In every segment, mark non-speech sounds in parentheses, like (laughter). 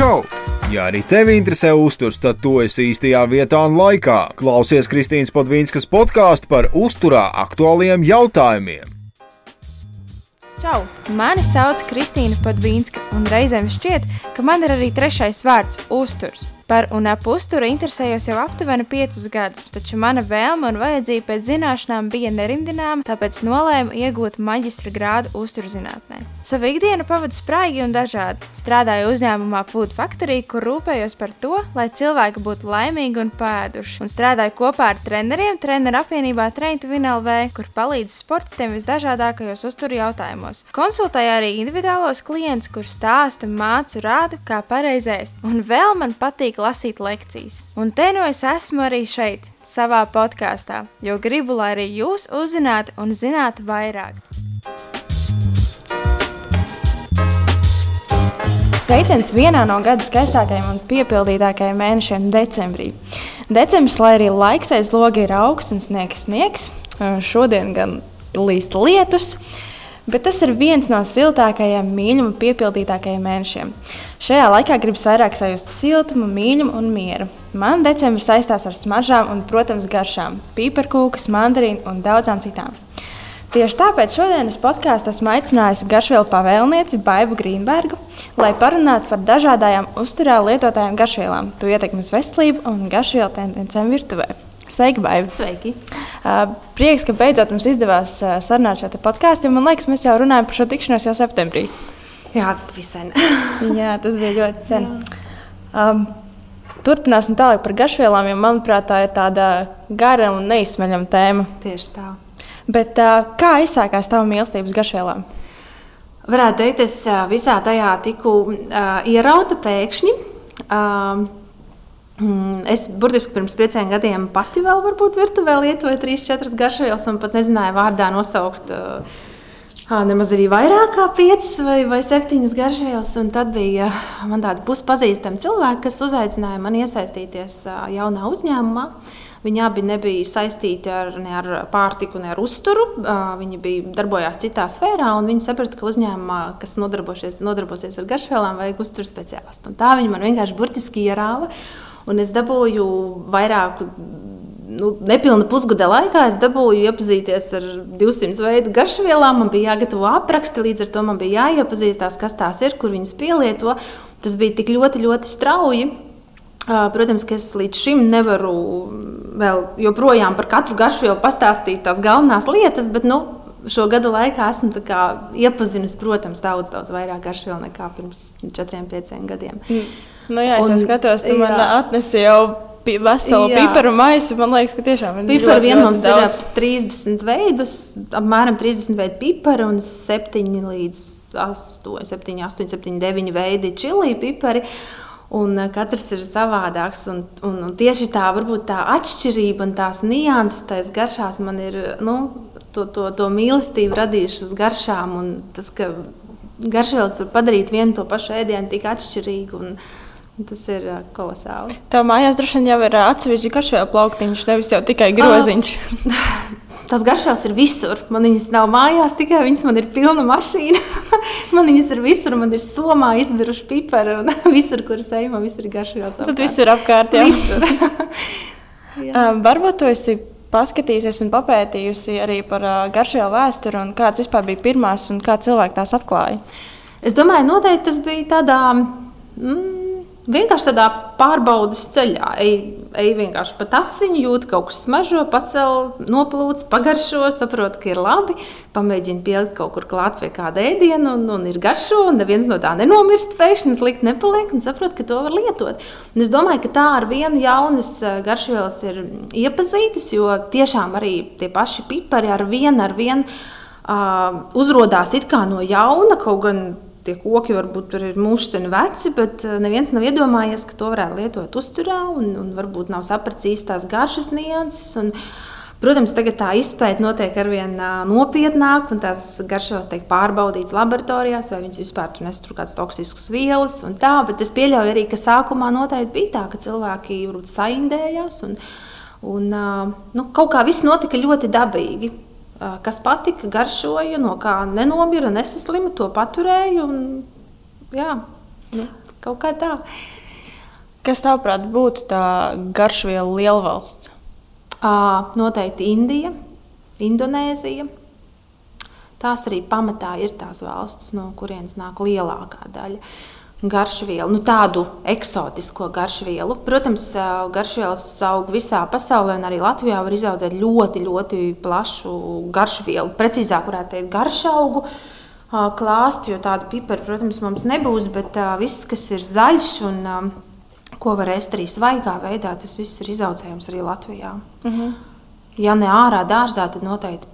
Čau! Ja arī tevi interesē uzturs, tad tu esi īstajā vietā un laikā. Klausies Kristīnas Padvīnskas podkāstu par uzturā aktuāliem jautājumiem. Čau! Mani sauc Kristīna Padvīnska, un reizēm šķiet, ka man ir arī trešais vārds - uzturs. Par un ap uzturu interesējos jau aptuveni piecus gadus, taču mana vēlme un vajadzība pēc zināšanām bija nerimdināma, tāpēc nolēmu iegūt maģistra grādu uzturzinātnē. Savu ikdienu pavadu spraigi un dažādi. Strādāju uzņēmumā Food Factory, kur rūpējos par to, lai cilvēki būtu laimīgi un pēduši, un strādāju kopā ar treneriem treneru apvienībā Traintu Vinelvē, kur palīdz sportistiem visdažādākajos uzturu jautājumos. Konsultēju arī individuālos klientus, kur stāstu, mācu, rādu, kā pareizēs, un vēl man patīk lasīt lekcijas. Un te nu es esmu arī šeit, savā podkāstā, jo gribu, lai arī jūs uzzinātu un zinātu vairāk. Sveiciens vienā no gada skaistākajiem un piepildītākajiem mēnešiem, decembrī. Decembris, lai arī laiks aiz loga ir augsts un sniegs, sniegs, šodien gan līst lietus. Bet tas ir viens no siltākajiem, mīļuma, piepildītākajiem mēnešiem. Šajā laikā gribas vairāk sajust siltumu, mīlumu un mieru. Man decembris saistās ar smaržām un, protams, garšām - pīparkūkas, mandarīnu un daudzām citām. Tieši tāpēc šodienas podkāstā esmu aicinājusi garšvielu pavēlnieci Baibu Grīnbergu, lai parunātu par dažādām uzturā lietotājām garšvielām, to ietekmi uz veselību un garšvielu tendencēm virtuvē. Sveiki, Baiba! Sveiki! Uh, prieks, ka beidzot mums izdevās uh, sarunāt šo podkāstu. Man liekas, mēs jau runājam par šo tikšanos jau septembrī. Jā, tas bija sen. (laughs) Jā, tas bija ļoti sen. Um, turpināsim tālāk par garšvielām, jo manuprāt, tā ir tāda gara un neizsmeļama tēma. Tieši tā. Bet, uh, kā izsākās tava mīlestības garšvielām? Varētu teikt, es visā tajā tiku uh, ierauta pēkšņi. Uh, Es burtiski pirms pieciem gadiem pati vēl varbūt virtuvē lietoju trīs, četras garšvielas un pat nezināju vārdā nosaukt. Nemaz arī vairāk kā piecas vai, vai septiņas garšvielas. Un tad bija man tādi puspazīstami cilvēki, kas uzaicināja mani iesaistīties jaunā uzņēmumā. Viņi abi nebija saistīti ar, ne ar pārtiku, ne ar uzturu. Viņi bija darbojās citā sfērā, un viņi saprata, ka uzņēmumā, kas nodarbosies, nodarbosies ar garšvielām, vajag uzturu speciālistu. Un tā viņi man vienkārši burtiski ierāva. Un es dabūju vairāku, nu, nepilnu pusgada laikā, es dabūju iepazīties ar 200 veidu garšvielām. Man bija jāgatavo apraksti, līdz ar to man bija jāiepazīstās, kas tās ir, kur viņas pielieto. Tas bija tik ļoti, ļoti strauji. Protams, ka es līdz šim nevaru vēl joprojām par katru garšvielu pastāstīt tās galvenās lietas, bet nu, šo gadu laikā esmu iepazinusi, protams, daudz, daudz vairāk garšvielu nekā pirms četriem, pieciem gadiem. Mm. Nu, jā, es un, skatos, tu jā. man atnesi jau veselu piparu maisu. Man liekas, ka tiešām ir piparu vien mums daudz. ir 30 veidus, apmēram 30 veidu piparu un 7 līdz 8, 7, 8, 7, 9 veidi čili pipari. Un eh, katrs ir savādāks. Un, un, un tieši tā, varbūt tā atšķirība un tās nianses, tās garšās man ir nu, to, to, to mīlestību radījušas garšām. Un tas, ka garšvielas var padarīt vienu to pašu ēdienu tik atšķirīgu. Un, Tas ir uh, kolosāli. Tev mājās droši vien jau ir atsevišķi garšvielu plauktiņš, nevis jau tikai groziņš. Uh, (laughs) Tas garšās ir visur. Man viņas nav mājās, tikai viņas man ir pilna mašīna. (laughs) man viņas ir visur, man ir somā izbiruši pipari un (laughs) visur, kur es eju, man visur ir garšās. Tad viss ir apkārt. Jā. Visur. um, varbūt tu esi paskatījusies un papētījusi arī par uh, garšvielu vēsturi un kādas vispār bija pirmās un kā cilvēki tās atklāja. Es domāju, noteikti tas bija tādā. Mm, Vienkārši tādā pārbaudas ceļā. Ej, ej vienkārši pa taciņu, jūt kaut kas smaržo, pacēl, noplūc, pagaršo, saprot, ka ir labi. Pamēģini pielikt kaut kur klāt pie kāda ēdiena, un, un ir garšo, un neviens no tā nenomirst. Pēkšņi slikti nepaliek, un saprot, ka to var lietot. Un es domāju, ka tā ar vienu jaunas eh, garšvielas ir iepazītas, jo tiešām arī tie paši pipari ar vienu, ar vienu uh, uzrādās it kā no jauna, kaut gan tie koki varbūt ir mūžseni veci, bet eh, neviens nav iedomājies, ka to varētu lietot uzturā un, un varbūt nav sapratis īstās garšas nianses. Un, Protams, tagad tā izpēta notiek ar vien nopietnāk, un tās garšas tiek pārbaudītas laboratorijās, vai viņas vispār tur nestur kādas toksiskas vielas. Tā, bet es pieļauju arī, ka sākumā noteikti bija tā, ka cilvēki varbūt saindējās. Un, un, nu, kaut kā viss notika ļoti dabīgi kas patika, garšoja, no kā nenomira, nesaslima, to paturēju. Un, jā, nu. Kaut kā tā. Kas tavuprāt būtu tā garšvielu lielvalsts? Uh, noteikti Indija, Indonēzija. Tās arī pamatā ir tās valstis, no kurienes nāk lielākā daļa garšvielu, nu, tādu eksotisko garšvielu. Protams, garšvielas aug visā pasaulē, un arī Latvijā var izaudzēt ļoti, ļoti plašu garšvielu. Precīzāk, varētu teikt, garšaugu klāstu, jo tādu piparu, protams, mums nebūs, bet viss, kas ir zaļš un ko var ēst arī svaigā veidā, tas viss ir izaudzējams arī Latvijā. Uh mhm. -huh. Ja ne ārā dārzā, tad noteikti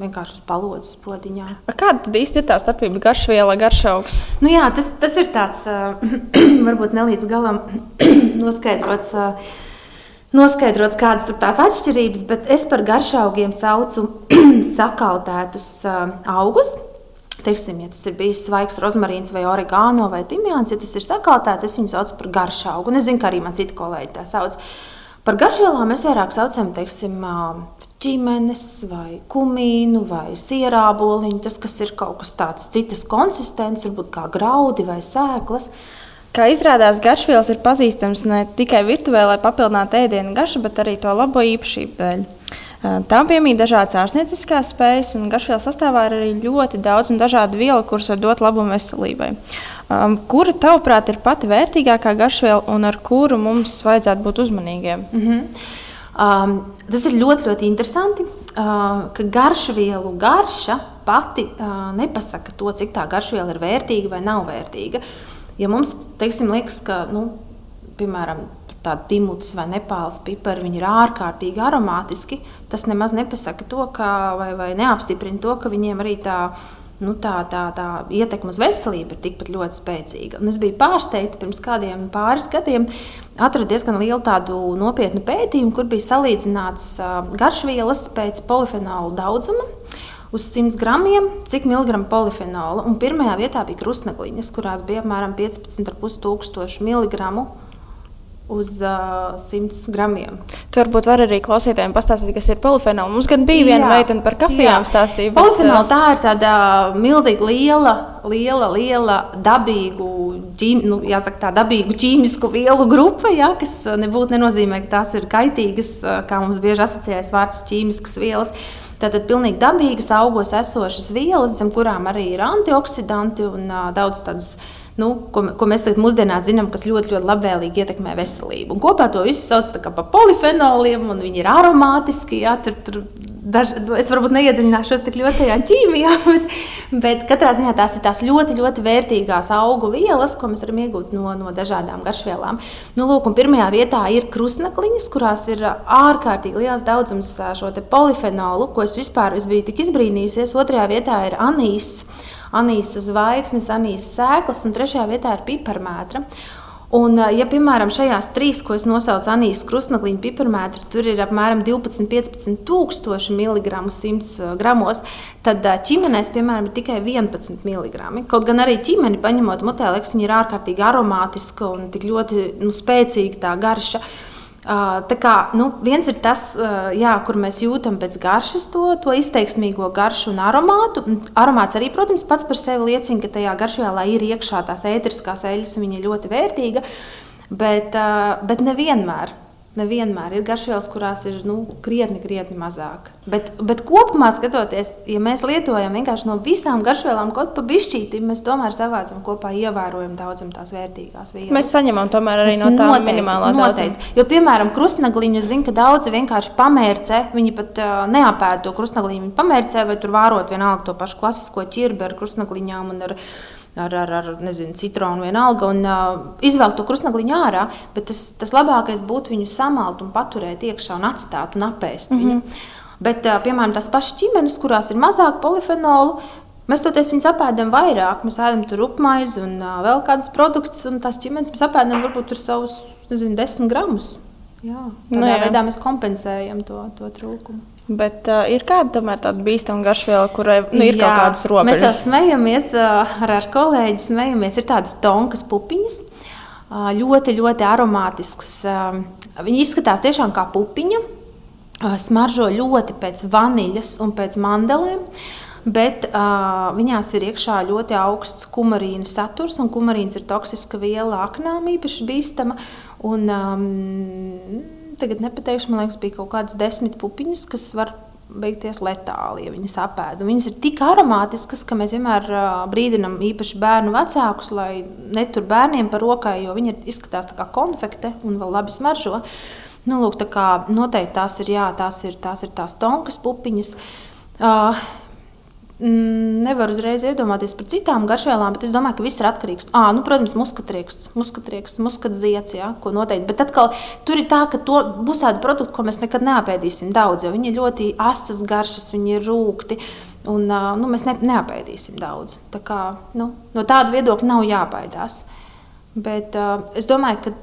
vienkārši uz palodzes podiņā. Kāda tad īsti ir tā starpība garšviela, garšaugs? Nu jā, tas, tas ir tāds (clears throat) varbūt ne līdz galam (clears throat) noskaidrots. Noskaidrots, kādas ir tās atšķirības, bet es par garšaugiem saucu (clears throat) sakaltētus augus, Teiksim, ja tas ir bijis svaigs rozmarīns vai oregāno vai timjāns, ja tas ir sakaltēts, es viņu saucu par garšaugu. Es zinu, ka arī man citi kolēģi tā sauc. Par garšvielām mēs vairāk saucam, teiksim, ģimenes vai kumīnu vai sierāboliņu. Tas, kas ir kaut kas tāds citas konsistences, varbūt kā graudi vai sēklas. Kā izrādās, garšvielas ir pazīstamas ne tikai virtuvē, lai papildinātu ēdienu garšu, bet arī to labo īpašību dēļ. Tām piemīt dažādas ārstnieciskās spējas, un garšvielu sastāvā ir arī ļoti daudz un dažādu vielu, kuras var dot labumu veselībai. Um, kura, tavuprāt, ir pati vērtīgākā garšviela un ar kuru mums vajadzētu būt uzmanīgiem? Mm -hmm. um, tas ir ļoti, ļoti interesanti, uh, ka garšvielu garša pati uh, nepasaka to, cik tā garšviela ir vērtīga vai nav vērtīga. Ja mums, teiksim, liekas, ka, nu, piemēram, tādi timūtis vai nepāles pipari, viņi ir ārkārtīgi aromātiski. Tas nemaz nepasaka to, ka, vai, vai neapstiprina to, ka viņiem arī tā. Nu, tā, tā, tā ietekme uz veselību ir tikpat ļoti spēcīga. Un es biju pārsteigta pirms kādiem pāris gadiem. Atradu diezgan lielu tādu nopietnu pētījumu, kur bija salīdzināts garšvielas pēc polifenola daudzuma uz 100 gramiem, cik miligramu polifenola. Un pirmajā vietā bija krustnegliņas, kurās bija apmēram 15,5 tūkstoši miligramu uz uh, 100 gramiem. Tur varbūt var arī klausītājiem pastāstīt, kas ir polifenols. Mums gan bija viena meitene par kafijām stāstīja. Bet... Polifenola tā ir tāda milzīga, liela, liela, liela dabīgu, ģim, nu, jāsaka, tā dabīgu ķīmisku vielu grupa, ja, kas nebūtu nenozīmē, ka tās ir kaitīgas, kā mums bieži asociējas vārds ķīmiskas vielas. Tātad pilnīgi dabīgas, augos esošas vielas, zem kurām arī ir antioksidanti un uh, daudz tādas nu, ko, ko mēs tagad mūsdienās zinām, kas ļoti, ļoti labvēlīgi ietekmē veselību. Un kopā to visu sauc par polifenoliem, un viņi ir aromātiski. Jā, tur, tur daž, es varbūt neiedziļināšos tik ļoti tajā ķīmijā, (laughs) bet, bet katrā ziņā tās ir tās ļoti, ļoti vērtīgās augu vielas, ko mēs varam iegūt no, no dažādām garšvielām. Nu, lūk, pirmajā vietā ir krustnakliņas, kurās ir ārkārtīgi liels daudzums šo polifenolu, ko es vispār es biju tik izbrīnījusies. Otrajā vietā ir anīs anīsas zvaigznes, anīsas sēklas, un trešajā vietā ir piparmētra. Un, ja, piemēram, šajās trīs, ko es nosaucu Anīs krustnakliņa piparmētri, tur ir apmēram 12-15 tūkstoši miligramu 100 gramos, tad ķīmenēs, piemēram, ir tikai 11 miligrami. Kaut gan arī ķīmeni, paņemot mutē, liekas, viņi ir ārkārtīgi aromātiski un tik ļoti nu, spēcīga tā garša. Tā kā, nu, viens ir tas, jā, kur mēs jūtam pēc garšas to, to izteiksmīgo garšu un aromātu. Aromāts arī, protams, pats par sevi liecina, ka tajā garšvielā ir iekšā tās ēteriskās eļļas, un viņa ir ļoti vērtīga. Bet, bet nevienmēr Nevienmēr ir garšvielas, kurās ir nu, krietni, krietni mazāk. Bet, bet kopumā skatoties, ja mēs lietojam vienkārši no visām garšvielām kaut pa bišķīti, mēs tomēr savācam kopā, ievērojam daudzam tās vērtīgās vielas. Mēs saņemam tomēr arī mēs no tā noteikti, minimālā daudzuma. Jo, piemēram, krustnagliņu zina, ka daudzi vienkārši pamērcē, viņi pat uh, neapēd to krustnagliņu, pamērcē vai tur vārot vienalga to pašu klasisko ķirbi ar krustnagliņām un ar ar, ar, ar nezinu, citronu vienalga, un uh, izvelkt to krustnagliņu ārā. Bet tas, tas labākais būtu viņu samalt un paturēt iekšā un atstāt un apēst mm -hmm. viņu. Bet, uh, piemēram, tās pašas ķīmenes, kurās ir mazāk polifenolu, mēs toties viņus apēdam vairāk. Mēs ēdam tur upmaizi un uh, vēl kādus produktus, un tās ķīmenes mēs apēdam varbūt tur savus, nezinu, desmit gramus. Jā, tādā no, nu jā. veidā mēs kompensējam to, to trūkumu. Bet uh, ir kāda tomēr tāda bīstama garšviela, kurai nu, ir Jā, kaut kādas robežas? Mēs jau smejamies uh, ar, ar kolēģi, smejamies. Ir tādas tonkas pupiņas, uh, ļoti, ļoti aromātiskas. Uh, viņi izskatās tiešām kā pupiņa, uh, smaržo ļoti pēc vaniļas un pēc mandelēm. bet uh, viņās ir iekšā ļoti augsts kumarīna saturs, un kumarīns ir toksiska viela aknām īpaši bīstama. Un, um, tagad nepateikšu, man liekas, bija kaut kādas desmit pupiņas, kas var beigties letāli, ja viņas apēda. Viņas ir tik aromātiskas, ka mēs vienmēr brīdinām īpaši bērnu vecākus, lai netur bērniem par rokai, jo viņi izskatās kā konfekte un vēl labi smaržo. Nu, lūk, tā kā noteikti tās ir, jā, tās ir, tās ir tās tonkas pupiņas. Uh, nevaru uzreiz iedomāties par citām garšvielām, bet es domāju, ka viss ir atkarīgs. À, nu, protams, muskatrieksts, muskatrieksts, muskatziets, jā, ko noteikti. Bet atkal tur ir tā, ka to būs tādi produkti, ko mēs nekad neapēdīsim daudz, jo viņi ir ļoti asas garšas, viņi ir rūkti. Un, nu, mēs ne, neapēdīsim daudz. Tā kā, nu, no tāda viedokļa nav jābaidās. Bet uh, es domāju, ka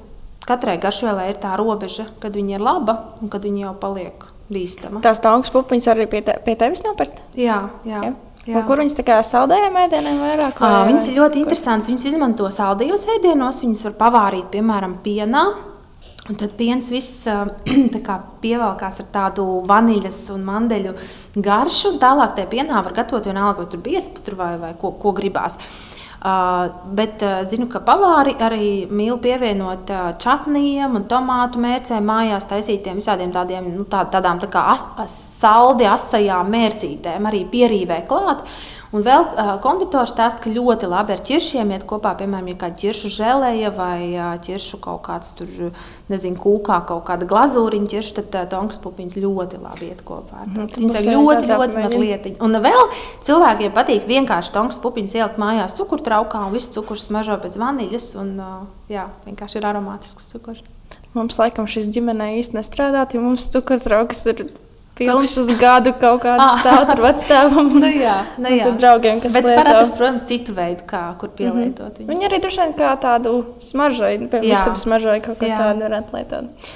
katrai garšvielai ir tā robeža, kad viņa ir laba un kad viņa jau paliek bīstama. Tās taukas pupiņas arī pie, te, pie tevis nopirkt? Jā, jā. jā. Jā. Kur viņas kā saldējām ēdieniem vairāk? Vai, viņas ir ļoti interesantas. Viņas izmanto saldējos ēdienos, viņas var pavārīt, piemēram, pienā. Un tad piens viss (clears throat) pievelkās ar tādu vaniļas un mandeļu garšu. Tālāk tajā pienā var gatavot vienalga, vai tur biezputru vai, vai ko, ko gribās. Uh, bet uh, zinu, ka pavāri arī mīl pievienot uh, čatnijiem un tomātu mērcēm mājās taisītiem visādiem tādiem, nu, tā, tādām tā kā as, as, saldi asajām mērcītēm arī pierīvē klāt. Un vēl uh, konditors stāsta, ka ļoti labi ar ķiršiem iet kopā, piemēram, ja kāda ķiršu žēlēja vai uh, ķiršu kaut kāds tur, nezinu, kūkā kaut kāda glazūriņa ķirša, tad uh, tonkas pupiņas ļoti labi iet kopā. Mm, Viņas ir ļoti, ļoti mazliet. Un vēl cilvēkiem patīk vienkārši tonkas pupiņas ielikt mājās cukurtraukā un viss cukurs smažo pēc vaniļas un uh, jā, vienkārši ir aromātisks cukurs. Mums laikam šis ģimenē īsti nestrādāt, jo mums cukurtrauks ir Pilns uz gadu kaut kādu (laughs) ah. stāstu ar vecākiem. nu, jā, nu, jā. draugiem, kas Bet lieto. atrast, protams, citu veidu, kā, kur pielietot. Mm -hmm. Viņi arī droši vien kā tādu smaržai, piemēram, istabas smaržai kaut kā tādu varētu lietot.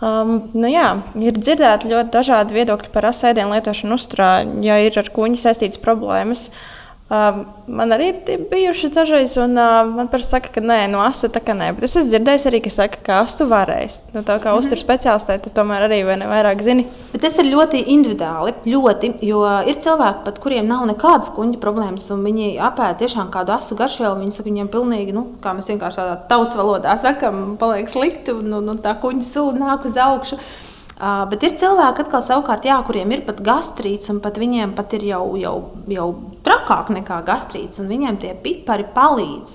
Um, nu jā, ir dzirdēti ļoti dažādi viedokļi par asēdienu lietošanu uzturā, ja ir ar kuģi saistītas problēmas. Uh, Uh, man arī ir bijuši dažreiz, un uh, man parasti saka, ka nē, no asu tā kā nē. Bet es esmu dzirdējis arī, ka saka, ka asu varēs. Nu, tā kā mm -hmm. uzturs speciālistē, tu tomēr arī vai ne vairāk zini. Bet tas ir ļoti individuāli, ļoti, jo ir cilvēki, pat, kuriem nav nekādas kuģa problēmas, un viņi apēda tiešām kādu asu garšvielu. Viņi saka, viņiem pilnīgi, nu, kā mēs vienkārši tādā tautas valodā sakam, paliek slikti, un, un, un tā kuģa sūda nāk uz augšu. Uh, bet ir cilvēki, atkal, savukārt, jā, kuriem ir pat gastrīts, un pat viņiem pat ir jau, jau, jau trakāk nekā gastrīts, un viņiem tie pipari palīdz.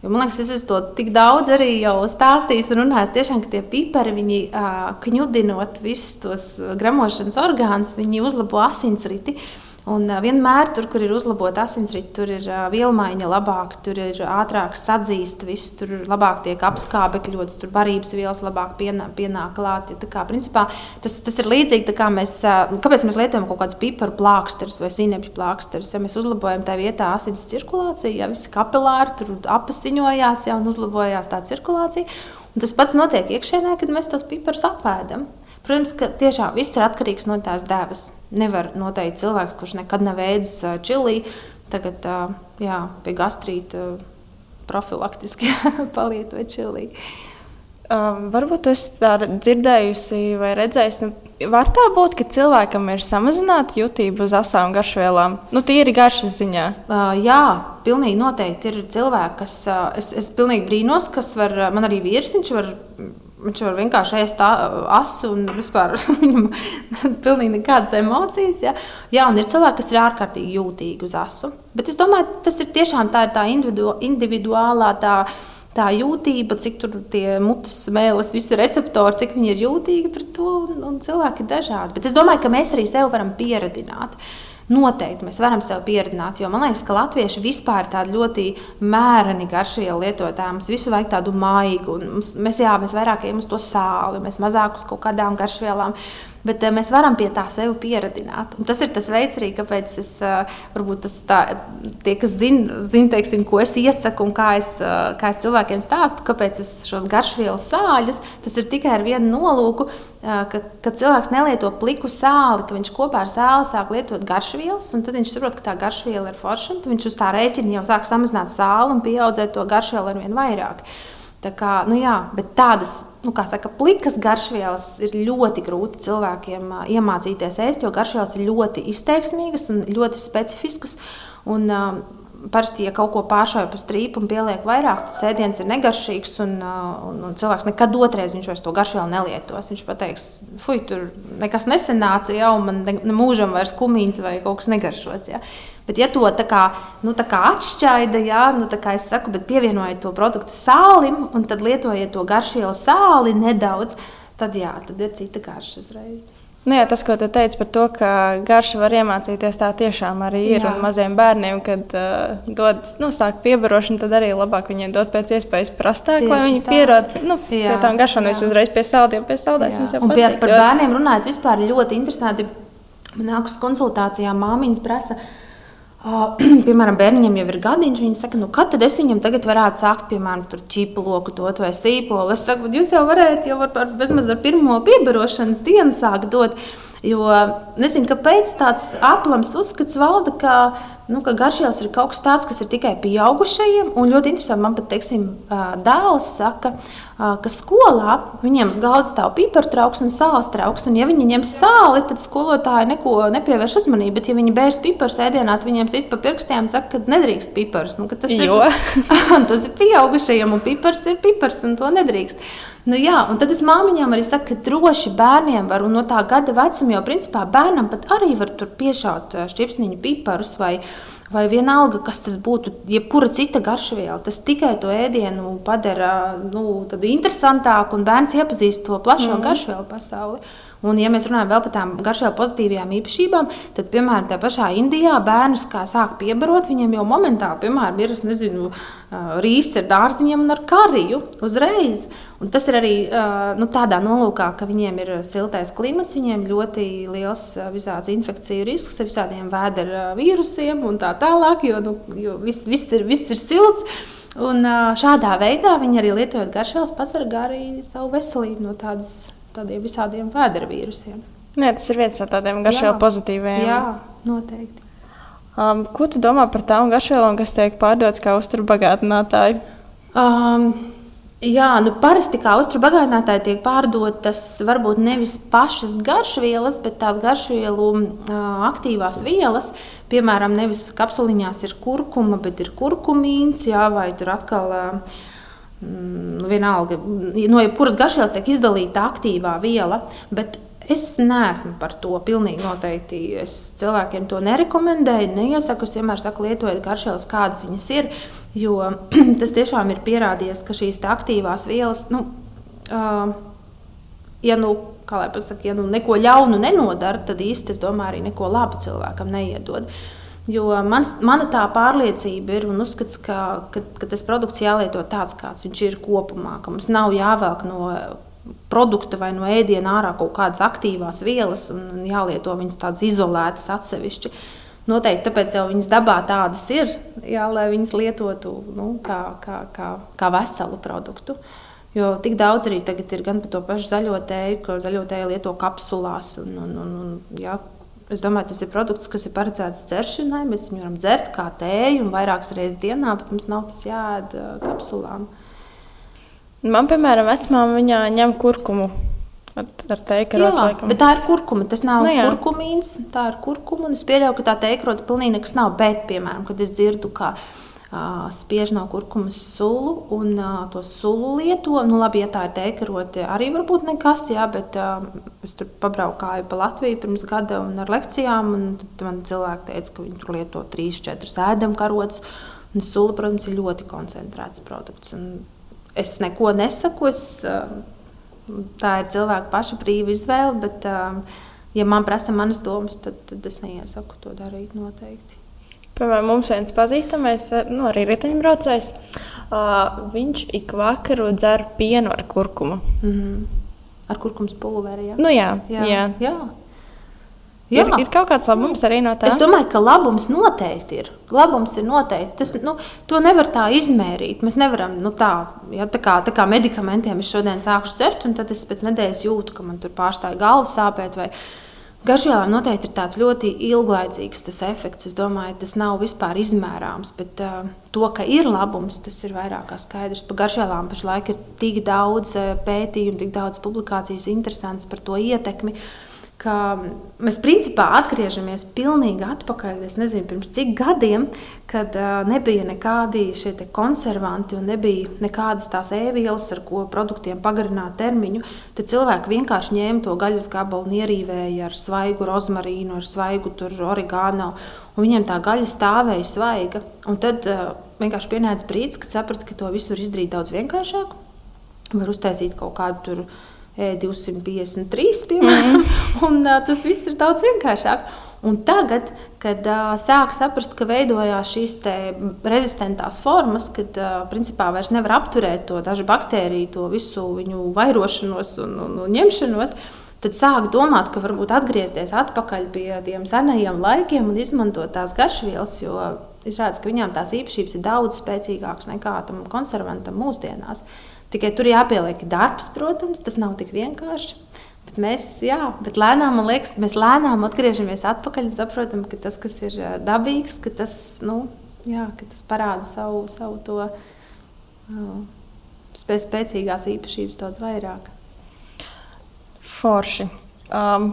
Jo, man liekas, es to tik daudz arī stāstījis un runājis. Tiešām, ka tie pipari, viņi, uh, kņudinot visus tos gramošanas orgānus, viņi uzlabo asinsriti. Uh, Un vienmēr, tur, kur ir uzlabota asinsrite, tur ir vielmaiņa labāk, tur ir ātrāk sadzīst, viss tur labāk tiek apskābekļots, tur barības vielas labāk pienāk, pienāk klāt. Ja, kā, principā, tas, tas ir līdzīgi, kā mēs, kāpēc mēs lietojam kaut kādus piparu plāksterus vai sinepju plāksterus. Ja mēs uzlabojam tā vietā asins cirkulāciju, ja visi kapilāri tur apasiņojās ja, un uzlabojās tā cirkulācija. Un tas pats notiek iekšēnē, kad mēs tos piparus apēdam. Protams, ka tiešām viss ir atkarīgs no tās devas. Nevar noteikt cilvēks, kurš nekad nav ēdis čili, tagad jā, pie gastrīta profilaktiski (laughs) palietot čili. Um, varbūt jūs tādu dzirdējusi vai redzējusi. Nu, var tā būt, ka cilvēkam ir samazināta jutība uz asām garšvielām? Nu, tīri garšas ziņā. Uh, jā, pilnīgi noteikti ir cilvēki, kas. Uh, es, es pilnīgi brīnos, kas var. Man arī vīrs, viņš var Viņš var vienkārši ēst asu un vispār (laughs) viņam pilnīgi nekādas emocijas. Ja? Jā, un ir cilvēki, kas ir ārkārtīgi jūtīgi uz asu. Bet es domāju, tas ir tiešām tā, ir tā individu, individuālā tā, tā jūtība, cik tur tie mutes mēlis, visi receptori, cik viņi ir jūtīgi pret to. Un, un cilvēki ir dažādi. Bet es domāju, ka mēs arī sev varam pieredzināt. Noteikti mēs varam sev pieredzināt, jo man liekas, ka latvieši vispār ir tādi ļoti mēreni garšvielu lietotāji. Mums visu vajag tādu maigu, un mums, mēs, jā, mēs vairāk ejam uz to sāli, mēs mazāk uz kaut kādām garšvielām. Bet uh, mēs varam pie tā sevi pieradināt. Un tas ir tas veids, arī, kāpēc es, uh, varbūt tas tā, tie, kas zina, zin, teiksim, ko es iesaku un kā es, uh, kā es cilvēkiem stāstu, kāpēc es šos garšvielu sāļus, tas ir tikai ar vienu nolūku, ka, ka cilvēks nelieto pliku sāli, ka viņš kopā ar sāli sāk lietot garšvielas, un tad viņš saprot, ka tā garšviela ir forša, tad viņš uz tā rēķina jau sāk samazināt sāli un pieaudzēt to garšvielu ar vien vairāk. Tā kā, nu jā, bet tādas, nu, saka, plikas garšvielas ir ļoti grūti cilvēkiem uh, iemācīties ēst, jo garšvielas ir ļoti izteiksmīgas un ļoti specifiskas. Un, uh, Parasti, ja kaut ko pāršauj pa strīpu un pieliek vairāk, tad sēdiens ir negaršīgs. Un, un, un cilvēks nekad otrreiz viņš vairs to garšvielu nelietos. Viņš pateiks, fuck, tur nekas nesenāca, jau man ne, ne mūžam vairs kumīns vai kaut kas negaršos. Ja. Bet, ja to tā kā, nu, tā kā atšķaida, jā, nu, tā kā es saku, bet pievienojiet to produktu sālim un tad lietojiet to garšvielu sāli nedaudz, tad, jā, tad ir cita garša uzreiz. Nu jā, tas, ko tu teici par to, ka garša var iemācīties, tā tiešām arī ir. Jā. Un maziem bērniem, kad uh, dod nu, piebarošanu, tad arī labāk viņiem dot pēc iespējas prastāk, Tieši lai viņi pierod nu, jā, pie tām garšām, nevis uzreiz pie saldiem, pie saldēs. Un pie, par bērniem runājot, vispār ļoti interesanti. Man nākas konsultācijā māmiņas prasa, uh, Uh, (clears throat) piemēram, bērniņam jau ir gadiņš, viņa saka, nu, kad tad es viņam tagad varētu sākt, piemēram, čipu loku dot vai sīpolu. Es saku, jūs jau varētu jau ar, bezmaz ar pirmo piebarošanas dienu sākt dot. Jo nezinu, kāpēc tāds aplams uzskats valda, ka, nu, ka garšvielas ir kaut kas tāds, kas ir tikai pieaugušajiem. Un ļoti interesanti, man pat teiksim, dēls saka, ka skolā viņiem uz galda stāv pipartrauks un sāls trauks. Un, ja viņi ņem sāli, tad skolotāji neko nepievērš uzmanību. Bet, ja viņi bērns pipars ēdienā, tad viņiem sit pa pirkstiem un saka, ka nedrīkst pipars. Nu, ka tas, jo. (laughs) ir, tas ir pieaugušajiem, un pipars ir pipars, un to nedrīkst. Nu, jā, un tad es māmiņām arī saku, ka droši bērniem var, un no tā gada vecuma jau principā bērnam pat arī var piešaut šķipsniņu piparus vai, vai vienalga, kas tas būtu, jebkura cita garšviela. Tas tikai to ēdienu padara nu, interesantāku, un bērns iepazīst to plašo mm. garšvielu pasauli. Un, ja mēs runājam par tām garšām pozitīvām īpašībām, tad, piemēram, tajā pašā Indijā bērnus, kā sāk piebarot, viņiem jau momentāli, piemēram, ir nezinu, rīsi ar dārziņiem un ar kariju uzreiz. Un tas ir arī nu, tādā nolūkā, ka viņiem ir siltais klimats, viņiem ļoti liels visāds infekciju risks ar visādiem vēdera vīrusiem un tā tālāk, jo, nu, jo viss, viss, ir, viss ir silts. Un šādā veidā viņi arī lietojot garšvielas, pasargā arī savu veselību no tādas tādiem visādiem vēdera vīrusiem. Nē, tas ir viens no tādiem garšvielu pozitīviem. Jā, noteikti. Um, ko tu domā par tām garšvielām, kas tiek pārdotas kā uzturbagātinātāji? Um, Jā, nu parasti kā uzturbagātinātāji tiek pārdotas varbūt nevis pašas garšvielas, bet tās garšvielu uh, aktīvās vielas. Piemēram, nevis kapsuliņās ir kurkuma, bet ir kurkumīns, jā, vai tur atkal uh, nu, vienalga, no jebkuras garšvielas tiek izdalīta aktīvā viela. Es neesmu par to pilnīgi noteikti. Es cilvēkiem to nerekomendēju, neiesaku. Es vienmēr saku, lietojiet garšvielas, kādas viņas ir. Jo (clears throat) tas tiešām ir pierādījies, ka šīs aktīvās vielas, nu, uh, ja nu, pasaka, ja nu neko ļaunu nenodara, tad īsti es domāju, arī neko labu cilvēkam neiedod. Jo mans, mana tā pārliecība ir un uzskats, ka, ka, ka tas produkts jālieto tāds, kāds viņš ir kopumā. Ka mums nav jāvelk no produkta vai no ēdiena ārā kaut kādas aktīvās vielas un jālieto viņas tādas izolētas atsevišķi. Noteikti tāpēc jau viņas dabā tādas ir, jā, lai viņas lietotu nu, kā, kā, kā, kā veselu produktu. Jo tik daudz arī tagad ir gan par to pašu zaļo tēju, ka zaļo tēju lieto kapsulās. Un, un, un, un, jā, Es domāju, tas ir produkts, kas ir paredzēts dzeršanai. Mēs viņu varam dzert kā tēju un vairākas reizes dienā, bet mums nav tas jāēd kapsulām. Man, piemēram, vecmāmiņā ņem kurkumu. Ar teikarot, bet tā ir kurkuma. Tas nav nu, kurkumīns, tā ir kurkuma. Es pieļauju, ka tā teikarota pilnīgi nekas nav. Bet, piemēram, kad es dzirdu, ka spiež no kurkumas sulu un to sulu lieto. Nu, labi, ja tā ir teikaroti, arī varbūt nekas, jā, bet es tur pabraukāju pa Latviju pirms gada un ar lekcijām, un tad man cilvēki teica, ka viņi tur lieto 3-4 ēdamkarotes. Un sula, protams, ir ļoti koncentrēts produkts. Un es neko nesaku, es, tā ir cilvēka paša brīva izvēle, bet, ja man prasa manas domas, tad, tad es neiesaku to darīt noteikti. Piemēram, mums viens pazīstamais, nu, arī riteņbraucējs, uh, viņš ik vakaru dzer pienu ar kurkumu. Mm -hmm. Ar kurkumas pulveri. Ja? Nu, jā, jā. jā. jā. Jā. Ir, ir kaut kāds labums arī no tā. Es domāju, ka labums noteikti ir. Labums ir noteikti. Tas, nu, to nevar tā izmērīt. Mēs nevaram nu, tā, ja, tā, kā, tā kā medikamentiem es šodien sākšu dzert, un tad es pēc nedēļas jūtu, ka man tur pārstāja galva sāpēt. Vai, Garšvielām noteikti ir tāds ļoti ilglaicīgs tas efekts. Es domāju, tas nav vispār izmērāms, bet uh, to, ka ir labums, tas ir vairāk kā skaidrs. Par garšvielām pašlaik ir tik daudz pētījumu, tik daudz publikācijas interesants par to ietekmi. Uh, ka mēs principā atgriežamies pilnīgi atpakaļ. Es nezinu, pirms cik gadiem, kad uh, nebija nekādi šie konservanti un nebija nekādas tās ēvielas, ar ko produktiem pagarināt termiņu. Tad cilvēki vienkārši ņēma to gaļas gabalu un ierīvēja ar svaigu rozmarīnu, ar svaigu origānu. Viņiem tā gaļa stāvēja svaiga. Un tad uh, vienkārši pienāca brīdis, kad sapratu, ka to visu var izdarīt daudz vienkāršāk. Var uztaisīt kaut kādu tur 253, piemēram, mm. (laughs) un uh, tas viss ir daudz vienkāršāk. Un tagad, kad uh, sāk saprast, ka veidojās šīs rezistentās formas, kad uh, principā vairs nevar apturēt to dažu baktēriju, to visu viņu vairošanos un, un, un ņemšanos, tad sāk domāt, ka varbūt atgriezties atpakaļ pie tiem senajiem laikiem un izmantot tās garšvielas, jo izrādās, ka viņām tās īpašības ir daudz spēcīgākas nekā tam konservantam mūsdienās. Uh, Tikai tur jāpieliek darbs, protams, tas nav tik vienkārši. Bet mēs, jā, bet lēnām, man liekas, mēs lēnām atgriežamies atpakaļ un saprotam, ka tas, kas ir dabīgs, ka tas, nu, jā, ka tas parāda savu, savu to uh, spēc, spēcīgās īpašības daudz vairāk. Forši. Um,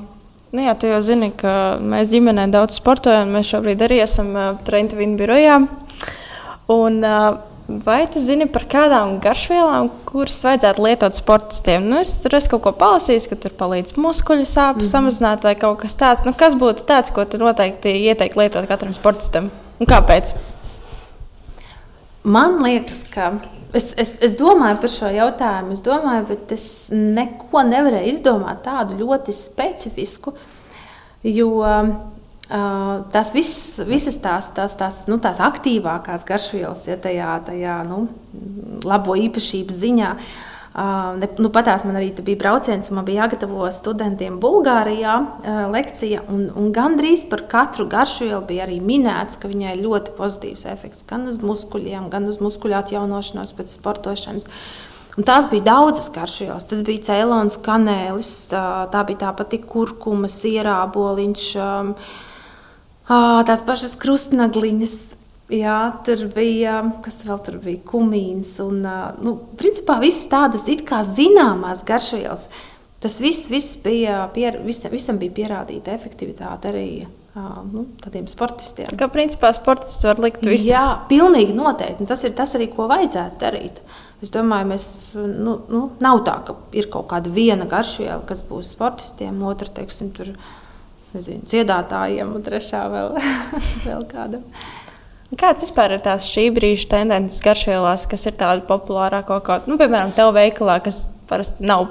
nu jā, tu jau zini, ka mēs ģimenē daudz sportojam. Mēs šobrīd arī esam uh, Trenta Vīna birojā. Un, uh, Vai tu zini par kādām garšvielām, kuras vajadzētu lietot sportistiem? Nu, es tur esmu kaut ko palasījis, ka tur palīdz muskuļu sāpes mm -hmm. samazināt vai kaut kas tāds. Nu, kas būtu tāds, ko tu noteikti ieteiktu lietot katram sportistam? Un kāpēc? Man liekas, ka es, es, es domāju par šo jautājumu, es domāju, bet es neko nevarēju izdomāt tādu ļoti specifisku. Jo tās viss, visas tās, tās, tās, nu, tās aktīvākās garšvielas, ja tajā, tajā nu, labo īpašību ziņā. Uh, nu, patās man arī bija brauciens, man bija jāgatavo studentiem Bulgārijā uh, lekcija, un, un gandrīz par katru garšvielu bija arī minēts, ka viņai ir ļoti pozitīvs efekts gan uz muskuļiem, gan uz muskuļu atjaunošanos pēc sportošanas. Un tās bija daudzas garšvielas. Tas bija cēlonis, kanēlis, tā bija tā pati kurkuma, sierāboliņš. Um, tās pašas krustnagliņas. Jā, tur bija, kas vēl tur bija, kumīns. Un, nu, principā visas tādas it kā zināmās garšvielas. Tas viss, viss bija, pier, visam, visam bija pierādīta efektivitāte arī nu, tādiem sportistiem. Kā principā sportists var likt visu? Jā, pilnīgi noteikti. Un tas ir tas arī, ko vajadzētu darīt. Es domāju, mēs, nu, nu, nav tā, ka ir kaut kāda viena garšviela, kas būs sportistiem, otra, teiksim, tur ir nezinu, dziedātājiem, un trešā vēl, (laughs) vēl kādam. Kāds vispār ir tās šī brīža tendences garšvielās, kas ir tāda populārākā, kā, nu, piemēram, tev veikalā, kas parasti nav,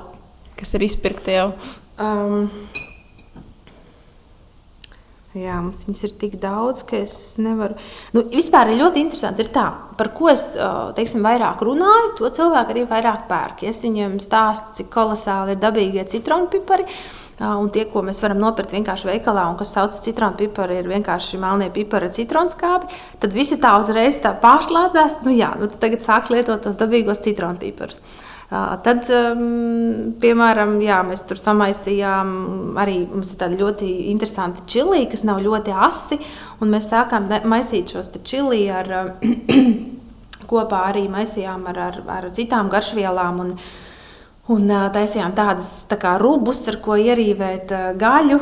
kas ir izpirkti jau? Um, Jā, mums viņas ir tik daudz, ka es nevaru. Nu, vispār ir ļoti interesanti, ir tā, par ko es teiksim, vairāk runāju, to cilvēku arī vairāk pērk. Es viņiem stāstu, cik kolosāli ir dabīgie citronu pipari. Uh, Un tie, ko mēs varam nopirkt vienkārši veikalā, un kas sauc par citronu piparu, ir vienkārši melnie pipari ar citronskābi. Tad visi tā uzreiz tā pārslēdzās. Nu, jā, nu, tagad sāks lietot tos dabīgos citronu piparus. Tad, piemēram, jā, mēs tur samaisījām arī tādu ļoti interesantu čili, kas nav ļoti asi. Mēs sākām maisīt šos čili ar (clears throat) kopā arī maisījām ar, ar, ar citām garšvielām. Un, Un taisījām tādas tā kā rubus, ar ko ierīvēt gaļu.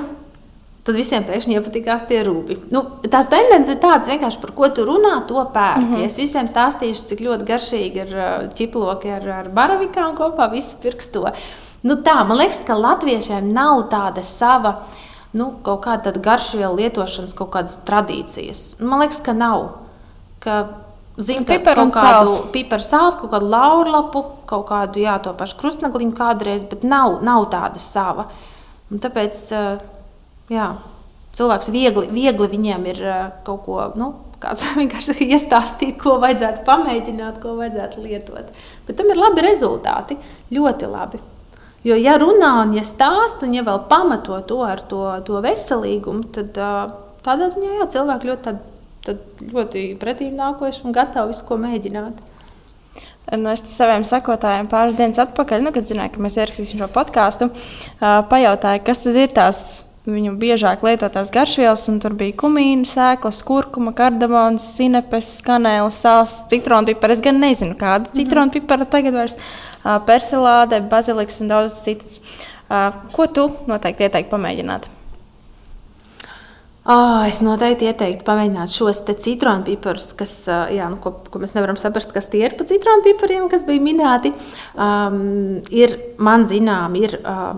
Tad visiem pēkšņi iepatikās tie rūpi. Nu, tās tendences ir tādas, vienkārši par ko tu runā, to pērk. Mm -hmm. Es visiem stāstīšu, cik ļoti garšīgi ir ķiploki ar, ar baravīkām kopā, visi pirks to. Nu, tā, man liekas, ka latviešiem nav tāda sava nu, kaut kāda garšvielu lietošanas kaut kādas tradīcijas. Man liekas, ka nav. Ka Zinu, ka piparu kaut kādu piparu sāls, kaut kādu laurlapu, kaut kādu, jā, to pašu krustnagliņu kādreiz, bet nav, nav tāda sava. Un tāpēc, jā, cilvēks viegli, viegli viņiem ir kaut ko, nu, kāds (laughs) vienkārši iestāstīt, ko vajadzētu pamēģināt, ko vajadzētu lietot. Bet tam ir labi rezultāti, ļoti labi. Jo, ja runā un ja stāsta, un ja vēl pamato to ar to, to veselīgumu, tad tādā ziņā jā, cilvēki ļoti ļoti pretīm nākoši un gatavi visu ko mēģināt. Nu, es saviem sekotājiem pāris dienas atpakaļ, nu, kad zināju, ka mēs ierakstīsim šo podkāstu, pajautāju, kas tad ir tās viņu biežāk lietotās garšvielas, un tur bija kumīna, sēklas, kurkuma, kardamons, sinepes, kanēlis, sāls, citronpipara. Es gan nezinu, kāda mhm. citronpipara tagad vairs persilāde, baziliks un daudz citas. Ko tu noteikti ieteiktu pamēģināt? Oh, es noteikti ieteiktu pamēģināt šos citronpiparus, kas, jā, nu, ko, ko mēs nevaram saprast, kas tie ir pa citronpipariem, kas bija minēti. Um, ir, man zinām, ir uh,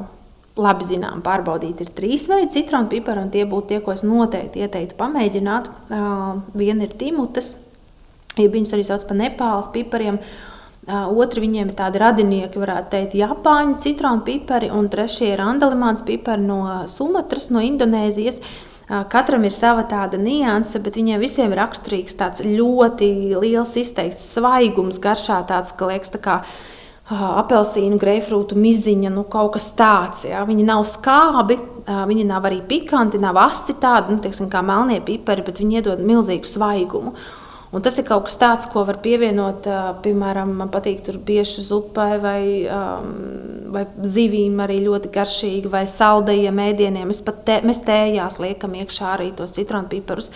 labi zinām, pārbaudīt, ir trīs veidi citronpipari, un tie būtu tie, ko es noteikti ieteiktu pamēģināt. Uh, viena ir timutes, ja viņas arī sauc par Nepāles pipariem. Uh, otri viņiem ir tādi radinieki, varētu teikt, Japāņu citronu pipari, un trešie ir andalimāns pipari no Sumatras, no Indonēzijas. Katram ir sava tāda nianse, bet viņiem visiem ir raksturīgs tāds ļoti liels, izteikts svaigums garšā, tāds, ka liekas, tā kā apelsīnu, greifrūtu miziņa, nu, kaut kas tāds. Ja? Viņi nav skābi, viņi nav arī pikanti, nav asi tādi, nu, teiksim, kā melnie pipari, bet viņi iedod milzīgu svaigumu. Un tas ir kaut kas tāds, ko var pievienot, piemēram, man patīk tur bieži zupai vai, um, vai zivīm arī ļoti garšīgi, vai saldajiem ēdieniem. Mēs pat te, mēs tējās liekam iekšā arī tos citronpiparus.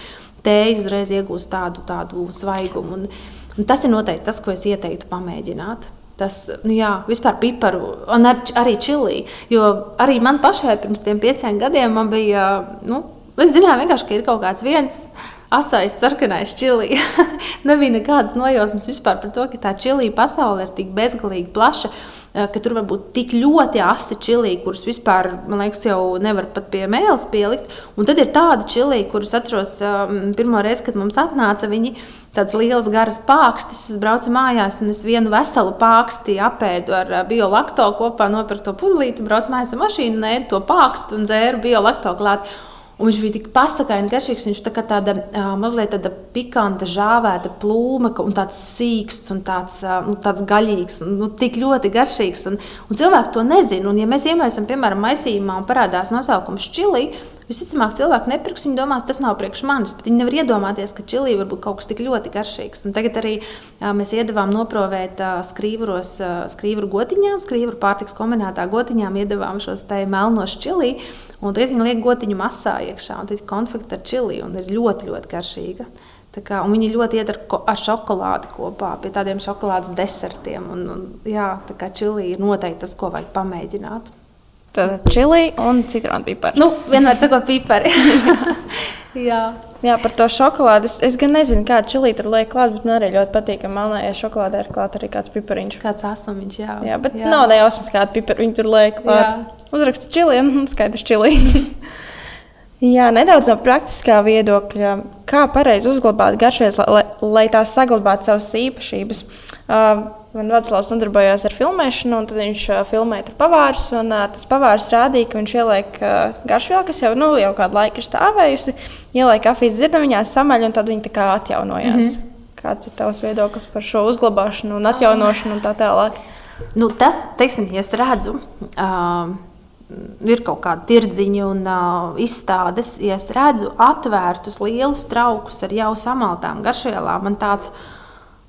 Tēju uzreiz iegūst tādu, tādu svaigumu. Un, un tas ir noteikti tas, ko es ieteiktu pamēģināt. Tas, nu jā, vispār piparu, un ar, arī čili. Jo arī man pašai pirms tiem pieciem gadiem bija, nu, es zināju, ka ir kaut kāds viens asais, sarkanais čili. (laughs) Nebija nekādas nojausmas vispār par to, ka tā čili pasaule ir tik bezgalīgi plaša. Eh, ka tur var būt tik ļoti asi čili, kurus vispār, man liekas, jau nevar pat pie mēles pielikt. Un tad ir tādi čili, kurus atceros um, pirmo reizi, kad mums atnāca viņi. Tāds liels, garas pārikstis. Es braucu mājās, un es vienu veselu pāriksti apēdu ar uh, biolakto kopā, nopirku to pudelīti, braucu mājās ar mašīnu, nē, to pārikstu un dzēru biolakto klāt. Un viņš bija tik pasakaini garšīgs. Viņš tā kā tāda uh, mazliet tāda pikanta, žāvēta plūme, un tāds sīksts un tāds, uh, nu, tāds gaļīgs, nu, tik ļoti garšīgs. Un, un cilvēki to nezina. Un, ja mēs iemaisām, piemēram, maisījumā un parādās nosaukums čili, Visticamāk, cilvēki nepirks, viņi domās, tas nav priekš manis, viņi nevar iedomāties, ka čili var būt kaut kas tik ļoti garšīgs. Un tagad arī jā, mēs iedavām noprovēt skrīvros, skrīvru gotiņām, skrīvru pārtiks kombinētā gotiņām, iedavām šos te melnos čili. Un tagad viņi liek gotiņu masā iekšā, un tad ir konfekta ar čili, un ir ļoti, ļoti garšīga. Kā, viņi ļoti iet ar, ar šokolādi kopā, pie tādiem šokolādes desertiem. Un, un, jā, tā kā čili ir noteikti tas, ko vajag pamēģināt. Tad čili un citronu pipari. Nu, vienmēr sakot, pipari. (laughs) jā. jā, par to šokolādi. Es, es gan nezinu, kāda čili tur liek klāt, bet man arī ļoti patīk, ka melnējā šokolādē ir klāts arī kāds pipariņš. Kāds asamiņš, jā. Jā, bet jā. nav nejausmas, kāda pipariņa tur liek klāt. Uzraksta čiliem, skaidrs čili. (laughs) Jā, nedaudz no praktiskā viedokļa, kā pareizi uzglabāt garšvielas, lai, lai tās saglabātu savas īpašības. Uh, Man Vaclavs nodarbojās ar filmēšanu, un viņš uh, filmēja tur pavārus. Un, uh, tas pavārs rādīja, ka viņš ieliek uh, garšvielu, kas jau, nu, jau kādu laiku ir stāvējusi, ieliek kafijas dzirdamiņā, samaļ, un tad viņi tā kā atjaunojās. Mm -hmm. Kāds ir tavs viedoklis par šo uzglabāšanu un atjaunošanu un tā tālāk? Nu, tas, teiksim, ja es redzu. Uh, ir kaut kāda tirdziņa un uh, izstādes, ja es redzu atvērtus lielus traukus ar jau samaltām garšvielām, man tāds,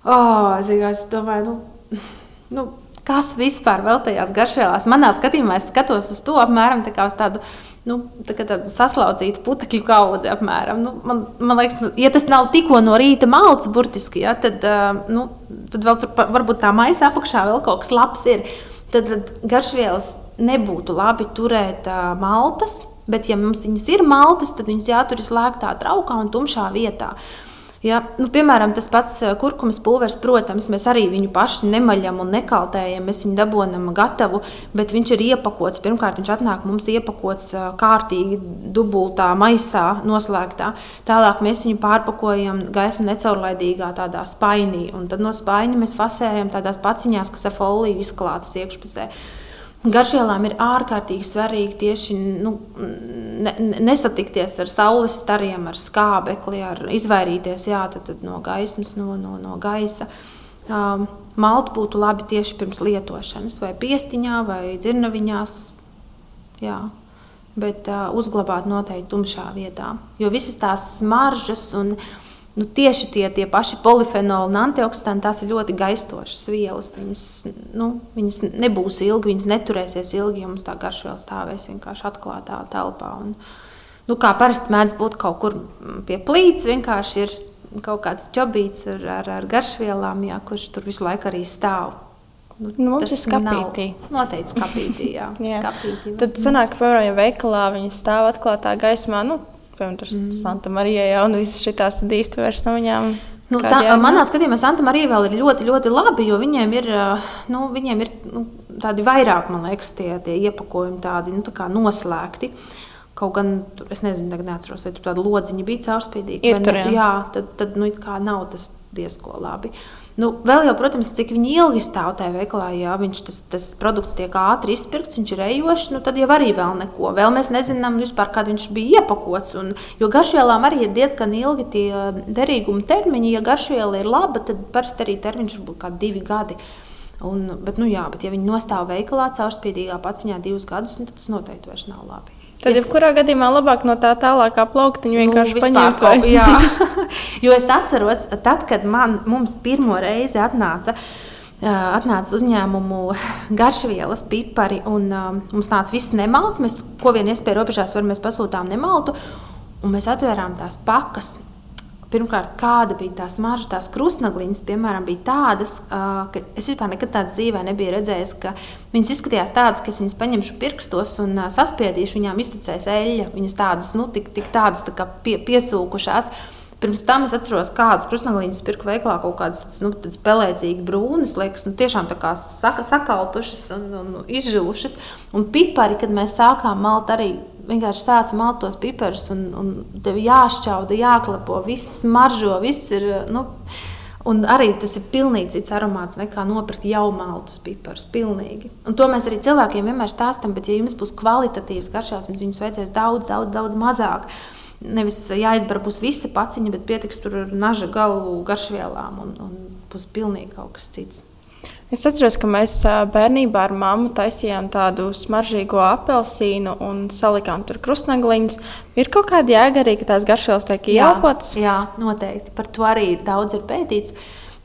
oh, es, domāju, nu, nu, kas vispār vēl tajās garšvielās? Manā skatījumā es skatos uz to apmēram tā kā uz tādu. Nu, tā kā tāda saslaucīta putekļu kaudze, apmēram. Nu, man, man liekas, nu, ja tas nav tikko no rīta malts, burtiski, ja, tad, uh, nu, tad vēl tur varbūt tā maisa apakšā vēl kaut kas labs ir. Tad, tad garšvielas nebūtu labi turēt uh, maltas, bet, ja mums viņas ir maltas, tad viņas jātur slēgtā traukā un tumšā vietā. Uh, Ja, nu, piemēram, tas pats eh, kurkumas pulveris, protams, mēs arī viņu paši nemaļam un nekaltējam. Mēs viņu dabūjam gatavu, bet viņš ir iepakots. Pirmkārt, viņš atnāk mums iepakots eh, kārtīgi, dubultā maisā, noslēgtā. Tālāk mēs viņu pārpakojam gaismu necaurlaidīgā tādā spainī, un tad no spaiņa mēs fasējam tādās paciņās, kas ar foliju izklātas iekšpusē. Garšvielām ir ārkārtīgi svarīgi tieši nu, ne, nesatikties ar saules stariem, ar skābekli, ar izvairīties jā, tad, tad no gaismas, no, no, no gaisa. Um, Maltu būtu labi tieši pirms lietošanas, vai piestiņā, vai dzirnaviņās. Jā. Bet uh, uzglabāt noteikti tumšā vietā. Jo visas tās smaržas un nu, tieši tie, tie paši polifenoli un antioksidanti, tās ir ļoti gaistošas vielas. Viņas, nu, viņas nebūs ilgi, viņas neturēsies ilgi, ja mums tā garšviela stāvēs vienkārši atklātā telpā. Un, nu, kā parasti mēdz būt kaut kur pie plīts, vienkārši ir kaut kāds čobīts ar, ar, ar garšvielām, jā, kurš tur visu laiku arī stāv. Nu, nu, mums ir skāpītī. Noteikti skāpītī, jā. (laughs) jā. Skapītī, Tad sanāk, piemēram, ja veikalā viņi stāv atklātā gaismā, nu, piemēram, tur mm. Santa Marija jau un visas šīs tad īsti vairs no viņām. Nu, sa, manā skatījumā Santa Marija vēl ir ļoti, ļoti labi, jo viņiem ir, nu, viņiem ir nu, tādi vairāk, man liekas, tie, tie iepakojumi tādi nu, tā noslēgti. Kaut gan tur, es nezinu, neatceros, vai tur tāda lodziņa bija caurspīdīga. Ir tur, jā. jā, tad, tad nu, nav tas diezgan labi. Uh, Nu, vēl jau, protams, cik ilgi stāv tajā veikalā, ja viņš tas, tas produkts tiek ātri izpirkts, viņš ir ejošs, nu, tad jau arī vēl neko. Vēl mēs nezinām, vispār, kad viņš bija iepakots. Un, jo garšvielām arī ir diezgan ilgi tie derīguma termiņi. Ja garšviela ir laba, tad parasti arī termiņš kaut kādi divi gadi. Un, bet, nu, jā, bet, ja viņi nostāv veikalā caurspīdīgā paciņā divus gadus, nu, tad tas noteikti vairs nav labi. Tad, es... jebkurā gadījumā, labāk no tā tālākā plauktiņa vienkārši nu, paņemt. Vai... Jā, (laughs) jo es atceros, tad, kad man, mums pirmo reizi atnāca. Atnāca uzņēmumu garšvielas, pipari, un um, mums nāca viss nemalts. Mēs, ko vien iespēja robežās, var mēs pasūtām nemaltu, un mēs atvērām tās pakas. Pirmkārt, kāda bija tā smarža, tās krustnagliņas, piemēram, bija tādas, ka es vispār nekad tādas dzīvē nebiju redzējis, ka viņas izskatījās tādas, ka es viņas paņemšu pirkstos un saspiedīšu, viņām iztecēs eļļa. Viņas tādas, nu, tik, tik tādas tā pie, piesūkušās. Pirms tam es atceros, kādas krustnagliņas pirku veiklā, kaut kādas nu, pelēcīgi brūnas, liekas, nu, tiešām tā kā saka, sakaltušas un, un izžuvušas. Un pipari, kad mēs sākām malt arī vienkārši sāca malt tos piparus, un, un tev jāšķauda, jāklapo, viss maržo, viss ir. Nu, Un arī tas ir pilnīgi cits aromāts nekā nopirkt jau maltus piparus. Pilnīgi. Un to mēs arī cilvēkiem vienmēr stāstām, bet, ja jums būs kvalitatīvs garšās, jums viņus vajadzēs daudz, daudz, daudz mazāk. Nevis jāizbar būs visa paciņa, bet pietiks tur ar naža galu garšvielām, un, un būs pilnīgi kaut kas cits. Es atceros, ka mēs bērnībā ar mammu taisījām tādu smaržīgo apelsīnu un salikām tur krustnagliņas. Ir kaut kāda jēga arī, ka tās garšvielas tiek ieelpotas? Jā, jā, noteikti. Par to arī daudz ir pētīts.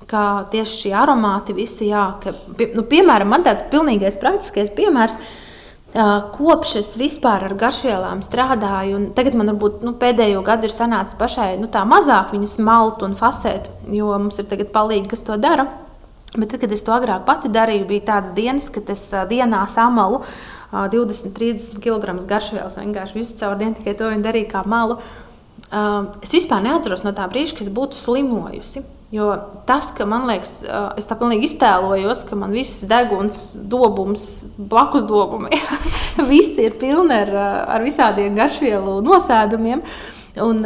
Kā tieši šie aromāti, visi, jā, ka, nu, piemēram, man tāds pilnīgais praktiskais piemērs. Kopš es vispār ar garšvielām strādāju, un tagad man varbūt nu, pēdējo gadu ir sanācis pašai nu, tā mazāk viņas malt un fasēt, jo mums ir tagad palīgi, kas to dara. Bet tad, kad es to agrāk pati darīju, bija tādas dienas, kad es dienā samalu 20, 30 kg garšvielas. Vienkārši visu caur dienu tikai to darīju kā malu. Es vispār neatceros no tā brīža, kad es būtu slimojusi. Jo tas, ka man liekas, es tā pilnīgi iztēlojos, ka man viss deguns, dobums, blakus dobumi, (laughs) visi ir pilni ar, ar visādiem garšvielu nosēdumiem. Uh, Un,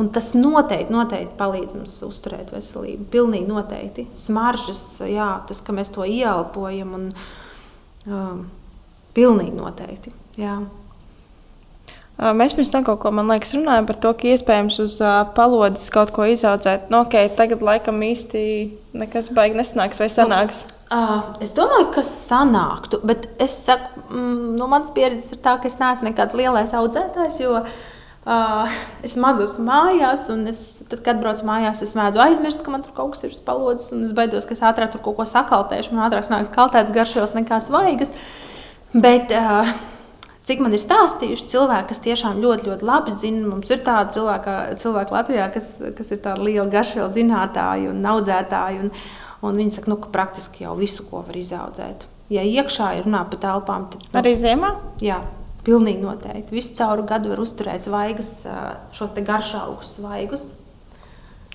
un tas noteikti, noteikti palīdz mums uzturēt veselību. Pilnīgi noteikti. Smaržas, jā, tas, ka mēs to ieelpojam, un uh, pilnīgi noteikti. Jā. Mēs pirms tam kaut ko, liekas, runājam par to, ka iespējams uz palodzes kaut ko izaudzēt. Nu, ok, tagad laikam īsti nekas baigs nesanāks vai sanāks. Nu, uh, es domāju, ka sanāktu, bet es saku, mm, no manas pieredzes ir tā, ka es neesmu nekāds lielais audzētājs, jo uh, Uh, es maz esmu mājās, un es, tad, kad braucu mājās, es mēdzu aizmirst, ka man tur kaut kas ir spalodzis, un es baidos, ka es ātrāk tur kaut ko sakaltēšu. Man ātrāk nāks kaltēts garšvielas nekā svaigas. Bet, uh, cik man ir stāstījuši cilvēki, kas tiešām ļoti, ļoti labi zina, mums ir tādi cilvēki, cilvēki Latvijā, kas, kas ir tādi lieli garšvielu zinātāji un audzētāji. Un, un viņi saka, nu, ka praktiski jau visu, ko var izaudzēt. Ja iekšā ir runā par telpām, tad. Nu, Arī ziemā? Jā. Pilnīgi noteikti. Visu cauru gadu var uzturēt svaigas, šos garšaugus svaigus.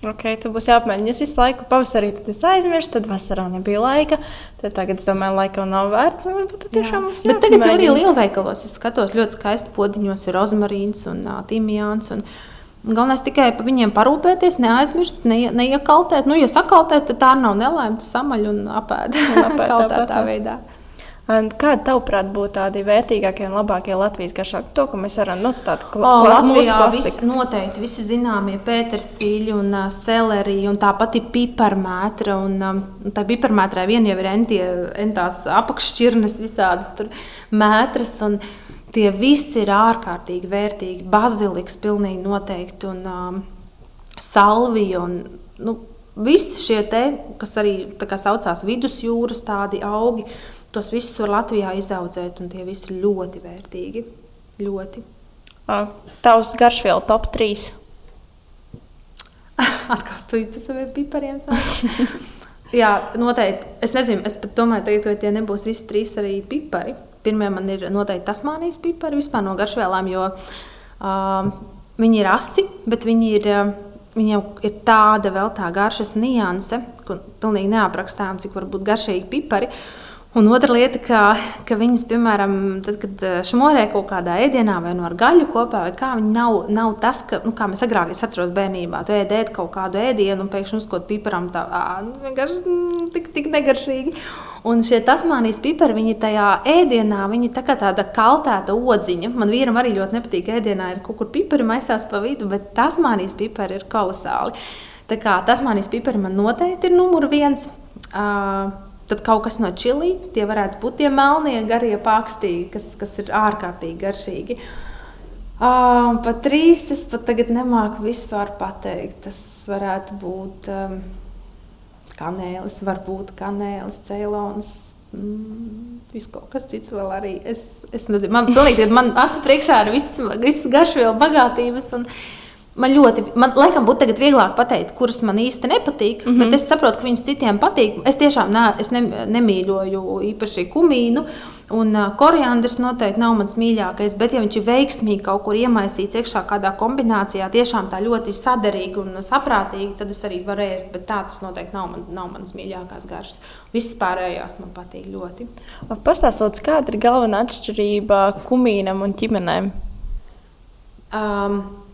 Okay, tu būsi jāapmēģina. Es visu laiku pavasarī aizmirsu, tad vasarā nebija laika. Tad tagad es domāju, laika jau nav vērts. Varbūt tiešām mums ir. Bet tagad arī lielveikalos es skatos ļoti skaisti podiņos ir rozmarīns un timjāns. Un, Galvenais tikai par viņiem parūpēties, neaizmirst, ne, neiekaltēt. Nu, ja sakaltēt, tad tā nav nelaime, tas samaļ un apēd. Apēd (laughs) tā veidā. Kādi, tavuprāt, būtu tādi vērtīgākie un labākie Latvijas garšāki? To, ko mēs varam, nu, tādu kla oh, Latvijā vis, noteikti visi zināmie pētersīļi un uh, selerija un tāpat ir piparmētra. Un, um, tā piparmētrā vien jau ir entie, entās apakšķirnes visādas tur mētras. Un, Tie visi ir ārkārtīgi vērtīgi. Baziliks pilnīgi noteikti. Un, um, salvija un nu, visi šie te, kas arī kā saucās vidusjūras tādi augi, tos visus var Latvijā izaudzēt, un tie visi ļoti vērtīgi. Ļoti. Tavs garšvielu top 3. (laughs) Atkal stūri pa saviem pipariem. (laughs) Jā, noteikti. Es nezinu, es pat domāju, tagad, vai tie nebūs visi trīs arī pipari. Pirmie man ir noteikti tasmānijas pipari vispār no garšvielām, jo uh, viņi ir asi, bet viņi ir. Uh, Viņam ir tāda vēl tā garšas nianse, ko pilnīgi neaprakstām, cik var būt garšīgi pipari. Uh, Un otra lieta, ka, ka viņas, piemēram, tad, kad eh, šmorē kaut kādā ēdienā vai nu ar gaļu kopā, vai kā, viņi nav, nav tas, ka, nu, kā mēs agrāk, es atceros bērnībā, tu ēdēt kaut kādu ēdienu un pēkšņi uzkot piparam, tā nu, vienkārši mm, tik, tik negaršīgi. Un šie tasmānijas pipari, viņi tajā ēdienā, viņi tā kā tāda kaltēta odziņa. Man vīram arī ļoti nepatīk ēdienā, ir kaut kur pipari maisās pa vidu, bet tasmānijas pipari ir kolosāli. Tā kā tasmānijas pipari man noteikti ir numur viens. Uh, Tad kaut kas no čili, tie varētu būt tie melnie, garie pakstīgi, kas, kas ir ārkārtīgi garšīgi. Uh, pat trīs es pat tagad nemāku vispār pateikt. Tas varētu būt um, kanēlis, varbūt kanēlis, cēlonis. Mm, Viss kaut kas cits vēl arī. Es, es nezinu, man pilnīgi, man acu priekšā ir viss, viss garšvielu bagātības. Un, uh, Man ļoti, man laikam būtu vieglāk pateikt, kuras man īsti nepatīk, mm -hmm. bet es saprotu, ka viņas citiem patīk. Es tiešām ne, es ne, nemīļoju īpaši kumīnu, un koriandrs noteikti nav mans mīļākais. Bet, ja viņš ir veiksmīgi kaut kur iemaisīts iekšā kādā kombinācijā, tiešām tā ļoti saderīgi un saprātīgi, tad es arī varu ēst. Bet tā tas noteikti nav, man, nav manas mīļākās garšas. Visas pārējās man patīk ļoti. Pastāstiet, kāda ir galvenā atšķirība kumīnam un ķimenēm? Um,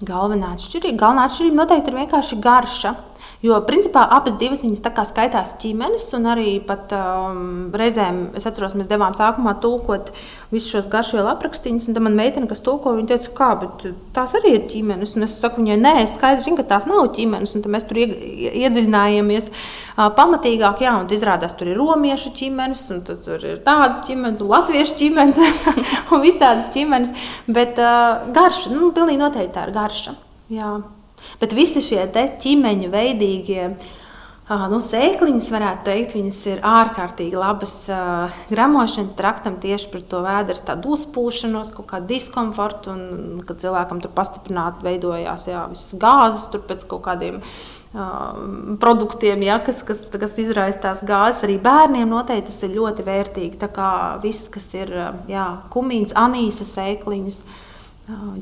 Galvenā atšķirība, galvenā atšķirība noteikti ir vienkārši garša. Jo principā abas divas viņas skaitās ķīmenes, un arī pat, um, reizēm es atceros, mēs devām sākumā tulkot visus šos garšvielu aprakstīņus. Tad man meitene, kas tulko, viņa teica, kā, bet tās arī ir ķīmenes. Un es saku viņai, nē, es skaidri zinu, ka tās nav ķīmenes. Un tad mēs tur iedziļinājāmies uh, pamatīgāk, jā, un izrādās, tur ir romiešu ķīmenes, un tur ir tādas ķīmenes, un latviešu ķīmenes, (laughs) un visādas ķīmenes. Bet uh, garša, nu, pilnīgi noteikti tā ir garša. Jā. Bet visi šie ķīmeņa veidīgie. Nu, sēkliņas, varētu teikt, viņas ir ārkārtīgi labas gramošanas traktam tieši par to vēdera tādu uzpūšanos, kaut kādu diskomfortu. Un, kad cilvēkam tur pastiprināti veidojās jā, visas gāzes, tur pēc kaut kādiem produktiem, ja, kas, kas, kas izraisa tās gāzes, arī bērniem noteikti tas ir ļoti vērtīgi. Tā kā viss, kas ir jā, kumīns, anīsas sēkliņas.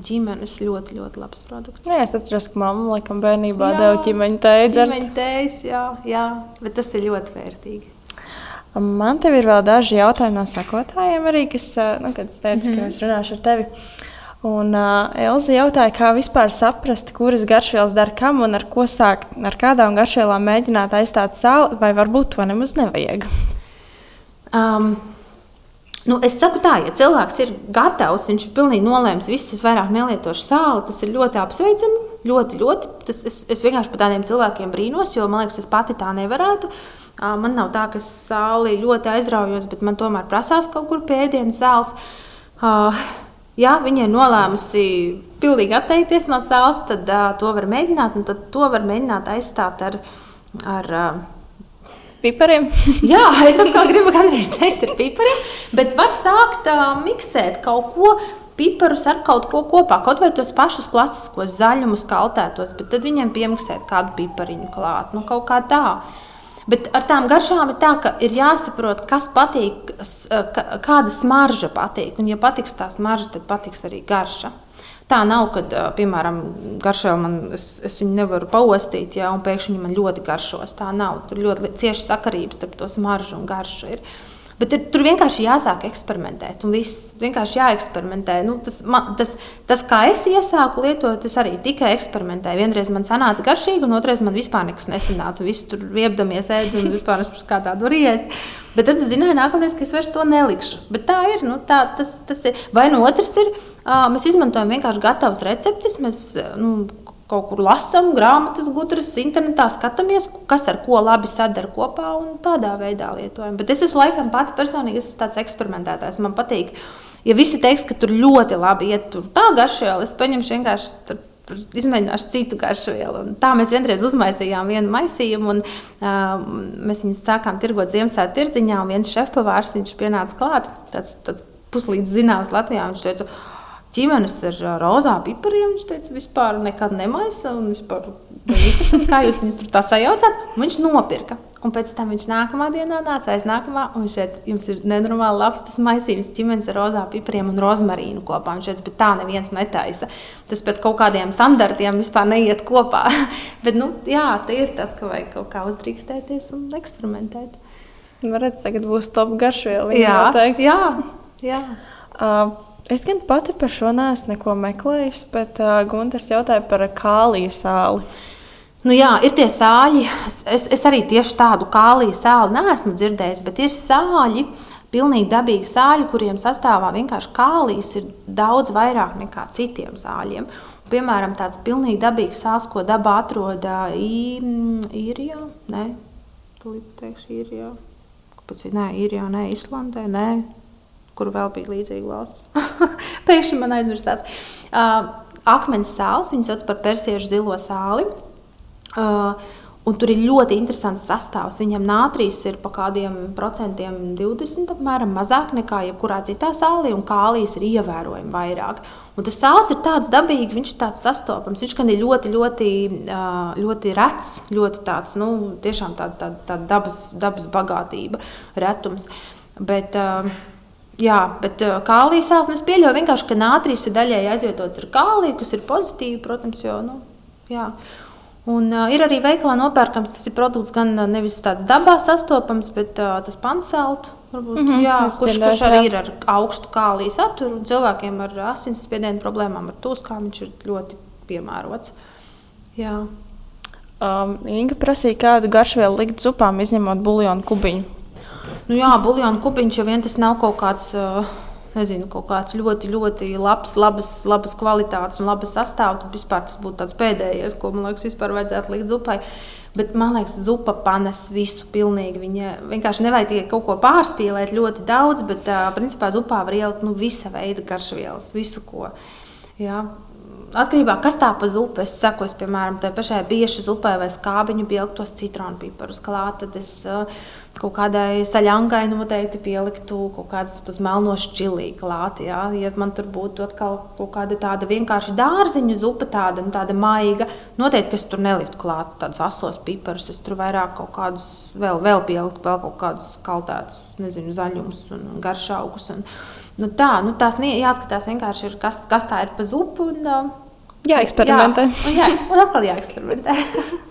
Ģimenes ļoti, ļoti labs produkts. Jā, es atceros, ka mamma laikam bērnībā jā, deva ķīmeņa tēju. Ķīmeņa tējas, jā, jā, bet tas ir ļoti vērtīgi. Man te ir vēl daži jautājumi no sakotājiem, arī, kas, nu, kad es teicu, mm -hmm. ka mhm. es runāšu ar tevi. Un uh, Elza jautāja, kā vispār saprast, kuras garšvielas dara kam un ar ko sākt, ar kādām garšvielām mēģināt aizstāt sāli, vai varbūt to nemaz nevajag. Um, Nu, es saku tā, ja cilvēks ir gatavs, viņš ir pilnīgi nolēmis, viss es vairāk nelietošu sāli, tas ir ļoti apsveicami. Ļoti, ļoti. Tas, es, es vienkārši par tādiem cilvēkiem brīnos, jo man liekas, es pati tā nevarētu. Man nav tā, ka es sāli ļoti aizraujos, bet man tomēr prasās kaut kur pēdienas sāls. Ja viņa ir nolēmusi pilnīgi atteikties no sāls, tad to var mēģināt, un to var mēģināt aizstāt ar, ar pipariem. (laughs) Jā, es atkal gribu gandrīz teikt ar pipariem, bet var sākt uh, miksēt kaut ko. Piparus ar kaut ko kopā, kaut vai tos pašus klasiskos zaļumus, kaltētos, bet tad viņiem piemiksēt kādu pipariņu klāt. Nu, kaut kā tā. Bet ar tām garšām ir tā, ka ir jāsaprot, kas patīk, kāda smarža patīk. Un, ja patiks tā smarža, tad patiks arī garša. Tā nav, ka, piemēram, garšā man es, es viņu nevaru paostīt, ja, un pēkšņi viņi man ļoti garšos. Tā nav. Tur ļoti cieši sakarības starp to smaržu un garšu. Ir. Bet ir, tur vienkārši jāsāk eksperimentēt. Un viss vienkārši jāeksperimentē. Nu, tas, man, tas, tas, kā es iesāku lietot, es arī tikai eksperimentēju. Vienreiz man sanāca garšīgi, un otrreiz man vispār nekas nesanāca. Visi tur viebdamies ēst, un vispār es kā tādu varu iest. Bet tad es zināju, nākamreiz, ka es vairs to nelikšu. Bet tā ir. Nu, tā, tas, tas ir. Vai no otras ir? Mēs izmantojam vienkārši gatavas receptes. Mēs nu, kaut kur lasām, grāmatas, gudras, internetā skatāmies, kas ar ko labi sadara kopā un tādā veidā lietojam. Bet es esmu laikam pati personīgi, es esmu tāds eksperimentētājs. Man patīk, ja visi teiks, ka tur ļoti labi iet tur tā garšviela, es paņemšu vienkārši izmēģināšu citu garšu vielu. Un tā mēs vienreiz uzmaisījām vienu maisījumu, un uh, mēs viņus sākām tirgot Ziemassvētku tirdziņā. Viens šefpavārs viņš pienāca klāt, tāds, tāds puslīdz zināms Latvijā. Viņš teica, ķīmenes ar rozā pipariem. Viņš teica, vispār nekad nemaisa. Vispār, kā jūs viņus tur tā sajaucāt? Viņš nopirka. Un pēc tam viņš nākamā dienā nāca aiz nākamā, un viņš teica, jums ir nenormāli labs tas maisījums, ķīmenes ar rozā pipariem un rozmarīnu kopā. Viņš teica, bet tā neviens netaisa. Tas pēc kaut kādiem standartiem vispār neiet kopā. (laughs) bet, nu, jā, tie ir tas, ka vajag kaut kā uzdrīkstēties un eksperimentēt. Man redz, tagad būs top garšviela. Jā, jā, jā. Uh, Es gan pati par šo neesmu neko meklējis, bet uh, Gunārs jautāja par kāliju sāli. Nu jā, ir tie sāļi. Es, es arī tieši tādu kāliju sāli neesmu dzirdējis, bet ir sāļi, pilnīgi dabīgi sāļi, kuriem sastāvā vienkārši kālijas ir daudz vairāk nekā citiem sāļiem. Piemēram, tāds pilnīgi dabīgs sāls, ko dabā atrod īrijā, nē, tūlīt teikšu īrijā, kāpēc, nē, īrijā, nē, Islandē, nē, kur vēl bija līdzīga valsts. (laughs) Pēkšņi man aizmirsās. Uh, akmens sāls, viņas sauc par persiešu zilo sāli. Uh, Un tur ir ļoti interesants sastāvs. Viņam nātrīs ir pa kādiem procentiem 20, apmēram mazāk nekā jebkurā citā sālī, un kālijas ir ievērojami vairāk. Un tas sāls ir tāds dabīgs, viņš ir tāds sastopams. Viņš gan ir ļoti, ļoti, ļoti rets, ļoti tāds, nu, tiešām tāda tā, tā dabas, dabas bagātība, retums. Bet, uh, Jā, bet uh, kālijas sāls, nu, es pieļauju vienkārši, ka nātrīs ir daļēji aizvietots ar kāliju, kas ir pozitīvi, protams, jo, nu, jā. Un, uh, ir arī veikalā nopērkams tas produkts, gan uh, nevis tāds dabā sastopams, bet uh, tas pancelts. Varbūt, mm -hmm, jā, kurš, kurš arī ir ar augstu kāliju saturu un cilvēkiem ar asinsspiedienu problēmām, ar tūskām viņš ir ļoti piemērots. Jā. Um, Inga prasīja, kādu garšvielu likt zupām, izņemot buļbuļsāļu kubiņu. Nu, jā, buļbuļsāļu kubiņš jau vien tas nav kaut kāds. Uh, nezinu, kaut kāds ļoti, ļoti labs, labas, labas kvalitātes un labas sastāvs. Tad vispār tas būtu tāds pēdējais, ko man liekas, vispār vajadzētu likt zupai. Bet man liekas, zupa panes visu pilnīgi. Viņa vienkārši nevajag tikai kaut ko pārspīlēt ļoti daudz, bet uh, principā zupā var ielikt nu, visa veida garšvielas, visu ko. Jā. Atkarībā no tā, kas tā pa zupu es saku, es, piemēram, tai pašai bieži zupai vai skābiņu pielikt tos citronu piparus klāt, tad es uh, kaut kādai saļangai noteikti pieliktu kaut kādas melnos čili klāt. Ja? ja man tur būtu atkal kaut kāda tāda vienkārši dārziņu zupa, tāda, nu, tāda maiga, noteikti es tur neliktu klāt tādus asos piparus. Es tur vairāk kaut kādus vēl, vēl pieliktu, vēl kaut kādus kaltētus, nezinu, zaļumus un garšaugus. Un, nu, tā, nu, tās jāskatās vienkārši, ir, kas, kas tā ir pa zupu. Un, Jāeksperimentē. Jā, un, jā, un atkal jāeksperimentē. (laughs)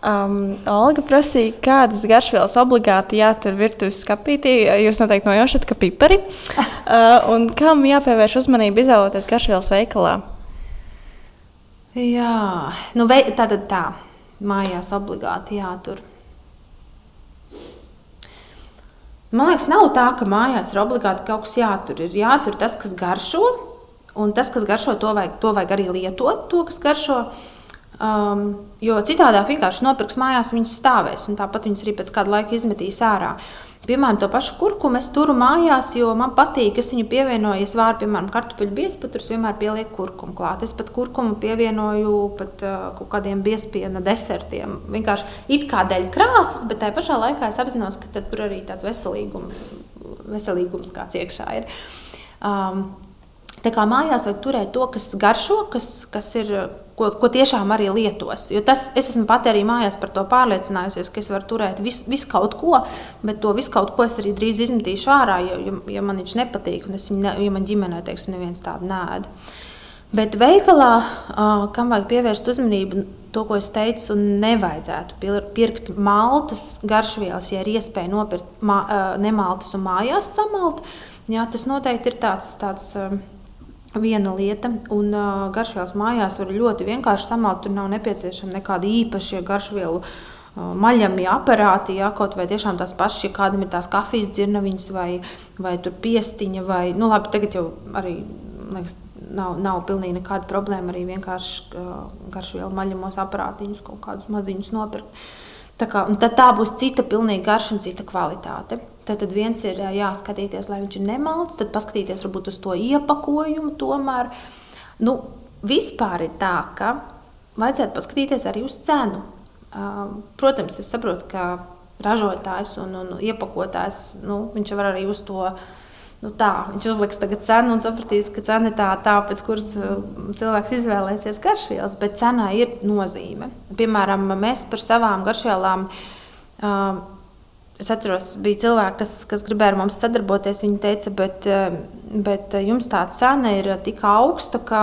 Um, Olga prasīja, kādas garšvielas obligāti jātur virtuves skapītī. Jūs noteikti nojaušat, ka pipari. (laughs) uh, un kam jāpievērš uzmanība izvēloties garšvielas veikalā? Jā, nu, vei, tā tad tā. Mājās obligāti jātur. Man liekas, nav tā, ka mājās ir obligāti kaut kas jātur. Ir jātur tas, kas garšo, un tas, kas garšo, to vajag, to vajag arī lietot, to, kas garšo. Um, jo citādi vienkārši nopirks mājās, viņas stāvēs, un tāpat viņas arī pēc kāda laika izmetīs ārā. Piemēram, to pašu kurkumu es turu mājās, jo man patīk, es viņu pievienoju, es vāru, piemēram, kartupeļu biezpaturus, vienmēr pielieku kurkumu klāt. Es pat kurkumu pievienoju pat uh, kaut kādiem biezpiena desertiem. Vienkārši it kā dēļ krāsas, bet tajā pašā laikā es apzinos, ka tur arī tāds veselīgums, veselīgums kāds iekšā ir. Um, Tā kā mājās vajag turēt to, kas garšo, kas, kas ir ko, ko tiešām arī lietos. Jo tas, es esmu pat arī mājās par to pārliecinājusies, ka es varu turēt visu vis kaut ko, bet to visu kaut ko es arī drīz izmetīšu ārā, ja, ja, ja man viņš nepatīk, un es viņu, ne, ja man ģimenē, teiksim, neviens tādu nēd. Bet veikalā, kam vajag pievērst uzmanību, to, ko es teicu, nevajadzētu pirkt maltas garšvielas, ja ir iespēja nopirkt nemaltas un mājās samalt. Jā, tas noteikti ir tāds, tāds viena lieta. Un uh, garšvielas mājās var ļoti vienkārši samalt. Tur nav nepieciešama nekāda īpaša garšvielu. Uh, maļami aparāti, ja kaut vai tiešām tās pašas, ja kādam ir tās kafijas dzirnaviņas vai, vai piestiņa, vai, nu labi, tagad jau arī, liekas, nav, nav pilnīgi nekāda problēma arī vienkārši uh, garšvielu maļamos aparātiņus, kaut kādus maziņus nopirkt. Tā, kā, tad tā būs cita pilnīgi garša un cita kvalitāte. Tad, viens ir jāskatīties, lai viņš ir nemalts, tad paskatīties varbūt uz to iepakojumu tomēr. Nu, vispār ir tā, ka vajadzētu paskatīties arī uz cenu. Protams, es saprotu, ka ražotājs un, un iepakotājs nu, viņš var arī uz to. Nu tā, viņš uzliks tagad cenu un sapratīs, ka cena ir tā, tā, pēc kuras cilvēks izvēlēsies garšvielas, bet cenai ir nozīme. Piemēram, mēs par savām garšvielām uh, Es atceros, bija cilvēki, kas, kas gribēja ar mums sadarboties. Viņi teica, bet, bet jums tā cena ir tik augsta, ka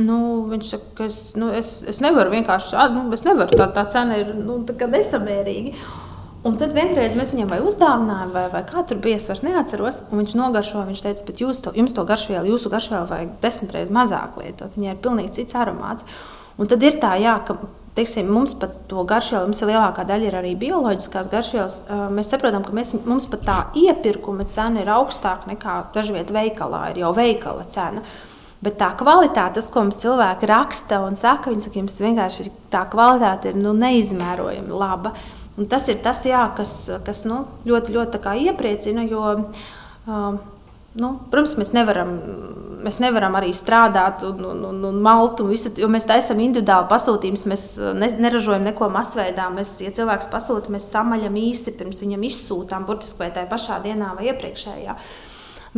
nu, viņš saka, ka es, nu, es, es nevaru vienkārši, nu, es nevaru, tā, tā cena ir nu, nesamērīga. Un tad vienreiz mēs viņam vai uzdāvinājām, vai, vai kā tur bija, es vairs neatceros. Viņš nogaršo, viņš teica, bet jūs to, jums to garšvielu, jūsu garšvielu vajag desmit reizes mazāk lietot. Viņai ir pilnīgi cits aromāts. Un tad ir tā, jā, ka teiksim, mums pat to garšvielu, mums lielākā daļa ir arī bioloģiskās garšvielas. Mēs saprotam, ka mēs, mums pat tā iepirkuma cena ir augstāka nekā dažviet veikalā, ir jau veikala cena. Bet tā kvalitāte, tas, ko mums cilvēki raksta un saka, viņi saka, jums vienkārši ir tā kvalitāte ir nu, neizmērojami laba. Un tas ir tas, jā, kas, kas nu, ļoti, ļoti iepriecina. Jo, uh, nu, protams, mēs nevaram, mēs nevaram arī strādāt un, un, un, un malt, un visu, jo mēs taisām individuāli pasūtījumus. Mēs ne, neražojam neko masveidā. Mēs, ja cilvēks pasūta, mēs samaļam īsi pirms viņam izsūtām, burtiski vai tajā pašā dienā vai iepriekšējā.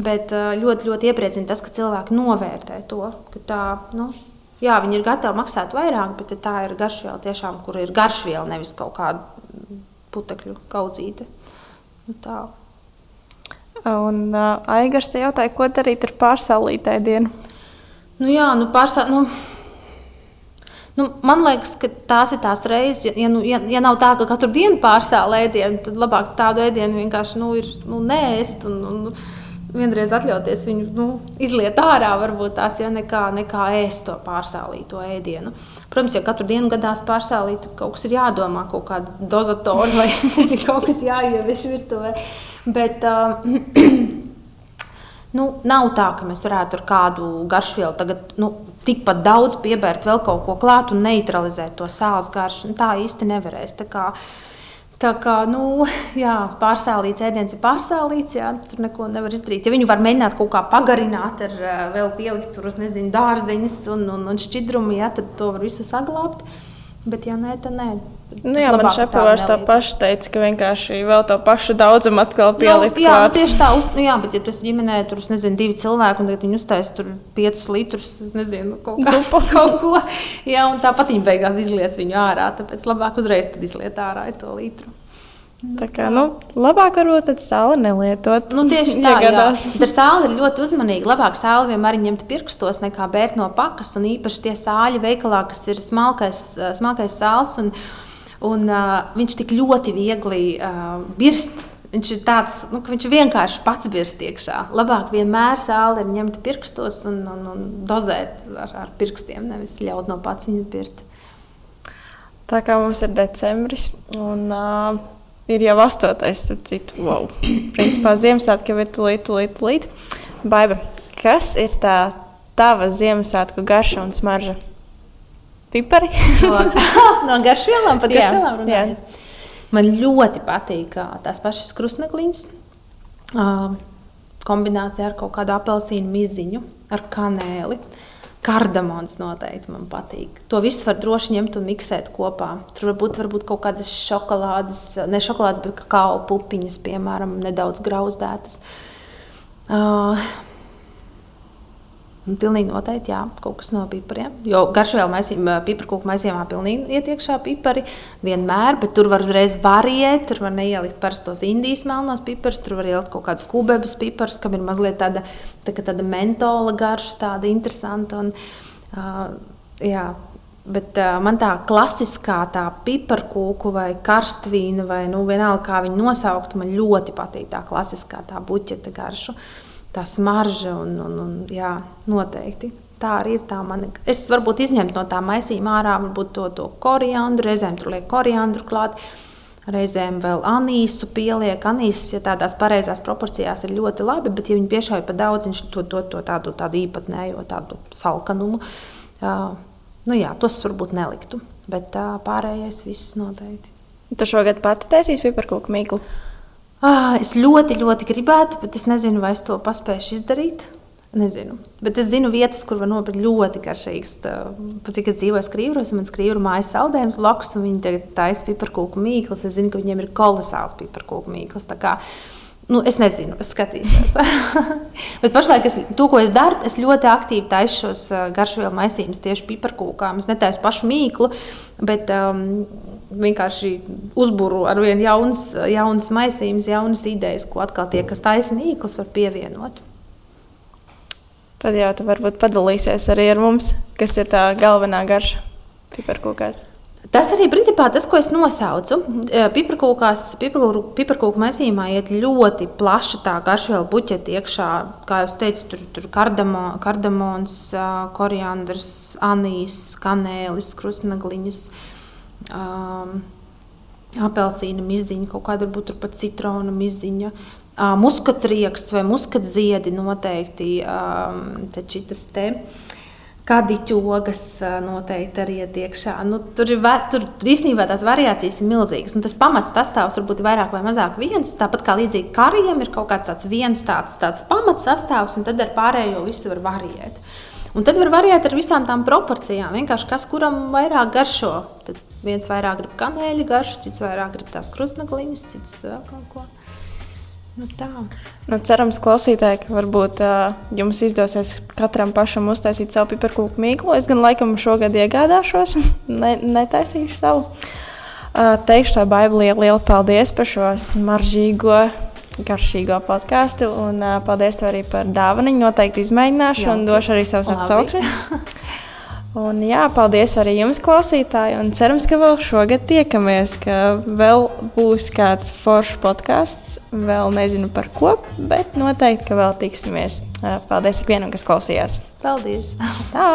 Bet ļoti, ļoti iepriecina tas, ka cilvēki novērtē to, ka tā, nu, jā, viņi ir gatavi maksāt vairāk, bet tā ir garšviela, tiešām, kur ir garšviela, nevis kaut kāda putekļu kaudzīte. Nu, tā. Un uh, Aigars te jautāja, ko darīt ar pārsālītāju dienu? Nu, jā, nu, pārsā, nu, nu, man liekas, ka tās ir tās reizes, ja, nu, ja, ja nav tā, ka katru dienu pārsāla ēdienu, tad labāk tādu ēdienu vienkārši nu, ir nu, nēst. Un, un, Vienreiz atļauties viņu nu, izliet ārā, varbūt tās ja nekā, nekā ēst to pārsālīto ēdienu. Protams, ja katru dienu gadās pārsālīt, tad kaut kas ir jādomā, kaut kāda dozatora vai (laughs) nezinu, kaut kas jāievieš virtuvē. Bet uh, (clears throat) nu, nav tā, ka mēs varētu ar kādu garšvielu tagad nu, tikpat daudz piebērt vēl kaut ko klāt un neutralizēt to sāls garšu. Nu, tā īsti nevarēs. Tā kā, Tā kā nu, (laughs) jā, pārsālīts ēdiens ir pārsālīts, jā, tur neko nevar izdarīt. Ja viņu var mēģināt kaut kā pagarināt, ar eh, vēl pielikt tur uz nezinu, dārzeņus un, un, un šķidrumu, jā, tad to var visu saglabāt. Bet, ja nē, tad nē. Nu, jā, man šepavārs tā paša teica, ka vienkārši vēl to pašu daudzumu atkal pielikt. Nu, jā, nu, tieši tā, uz, nu, jā, bet ja tu esi ģimenē, tur, es nezinu, divi cilvēki, un tagad viņi uztais tur piecus litrus, es nezinu, kaut, kā, (laughs) kaut ko. Jā, un tāpat viņi beigās izlies viņu ārā, tāpēc labāk uzreiz tad izliet ārā to litru. Tā kā nu, labāk varbūt tādu sāli nelietot. Nu, tieši (laughs) tā, ja gadās. Ar sāli ir ļoti uzmanīgi. Labāk sāli vienmēr ņemt pirkstos, nekā bērt no pakas. Un īpaši tie sāļi veikalā, kas ir smalkais, smalkais sāls, un, un uh, viņš tik ļoti viegli uh, birst. Viņš ir tāds, nu, ka viņš vienkārši pats birst iekšā. Labāk vienmēr sāli ir ņemt pirkstos un, un, un dozēt ar, ar pirkstiem, nevis ļaut no pats viņu birst. Tā kā mums ir decembris. Un, uh, ir jau astotais, starp citu. Wow. Principā Ziemassvētku ir tūlīt, tūlīt, tūlīt. Baiba, kas ir tā tava Ziemassvētku garša un smarža? Pipari? no, (laughs) no garšvielām, par garšvielām runājot. Man ļoti patīk tās pašas krustnekliņas. Kombinācijā ar kaut kādu apelsīnu miziņu, ar kanēli. Kardamons noteikti man patīk. To visu var droši ņemt un miksēt kopā. Tur var būt varbūt kaut kādas šokolādes, ne šokolādes, bet kakao pupiņas, piemēram, nedaudz grauzdētas. Uh, Un pilnīgi noteikti, jā, kaut kas no pipariem. Jo garšvielu maisījumā, piparkūku maisījumā pilnīgi iet iekšā pipari vienmēr, bet tur var uzreiz variēt. Tur var neielikt parastos indijas melnos piparus, tur var ielikt kaut kādus kubebus piparus, kam ir mazliet tāda, tā, tāda mentola garša, tāda interesanta. Un, uh, jā, Bet uh, man tā klasiskā tā piparkūku vai karstvīna, vai nu, vienalga kā viņu nosaukt, man ļoti patīk tā klasiskā tā buķeta garša. Uh, tā smarža un, un, un jā, noteikti. Tā arī ir tā mana. Es varbūt izņemtu no tā maisījuma ārā to, to koriandru, reizēm tur liek koriandru klāt. Reizēm vēl anīsu pieliek. Anīsis, ja tādās pareizās proporcijās, ir ļoti labi, bet, ja viņi piešauj pa daudz, viņš to to, to tādu, tādu īpatnējo tādu salkanumu. Uh, nu jā, tos varbūt neliktu, bet uh, pārējais viss noteikti. Tu šogad pati taisīsi piparkūku mīklu? Ah, es ļoti, ļoti gribētu, bet es nezinu, vai es to paspēšu izdarīt. Nezinu. Bet es zinu vietas, kur var nopirkt ļoti garšīgas. Pat cik es dzīvoju skrīvros, man skrīvru mājas saldējums blakus, un viņi tagad taisa piparkūku mīklas. Es zinu, ka viņiem ir kolosāls piparkūku mīklas. Nu, es nezinu, es skatīšos. (laughs) Bet pašlaik es, to, ko es daru, es ļoti aktīvi taisu šos garšvielu maisījumus tieši piparkūkām. Es netaisu pašu mīklu, bet um, vienkārši uzbūru ar vien jaunas, jaunas maisījumus, jaunas idejas, ko atkal tie, kas taisa mīklas, var pievienot. Tad jau tu varbūt padalīsies arī ar mums, kas ir tā galvenā garša piparkūkās. Tas arī principā tas, ko es nosaucu. Piparkūkās, piparkūku, piparkūku mēsījumā iet ļoti plaša tā garšviela buķeta iekšā. Kā jau teicu, tur ir kardamo, kardamons, koriandrs, anīs, kanēlis, krustnagliņas. Um, apelsīna miziņa, kaut kāda varbūt pat citrona miziņa, muskatrieks vai muskatziedi noteikti. Taču tas te. Kadiķogas noteikti arī iet iekšā. Nu, tur ir tur, tur īstenībā tās variācijas ir milzīgas. Nu, tas pamats sastāvs varbūt ir vairāk vai mazāk viens. Tāpat kā līdzīgi karijam ir kaut kāds tāds viens tāds, tāds pamats sastāvs, un tad ar pārējo visu var variēt. Un tad var variēt ar visām tām proporcijām. Vienkārši kas kuram vairāk garšo. Tad viens vairāk grib kanēļa garšu, cits vairāk grib tās krustnagliņas, cits vēl kaut ko. Nu, tā. nu, cerams, klausītāji, ka varbūt uh, jums izdosies katram pašam uztaisīt savu piparkūku mīklu. Es gan laikam šogad iegādāšos, (laughs) ne, netaisīšu savu. Uh, teikšu tā Bībelē lielu paldies par šo smaržīgo, garšīgo podkāstu. Un uh, paldies tev arī par dāvanu. Noteikti izmēģināšu Jā, un došu arī savus atsauksmes. (laughs) Un, jā, paldies arī jums, klausītāji. Un cerams, ka vēl šogad tiekamies, ka vēl būs kāds foršs podkāsts. Vēl nezinu par ko, bet noteikti, ka vēl tiksimies. Paldies ikvienam, kas klausījās. Paldies! Tā!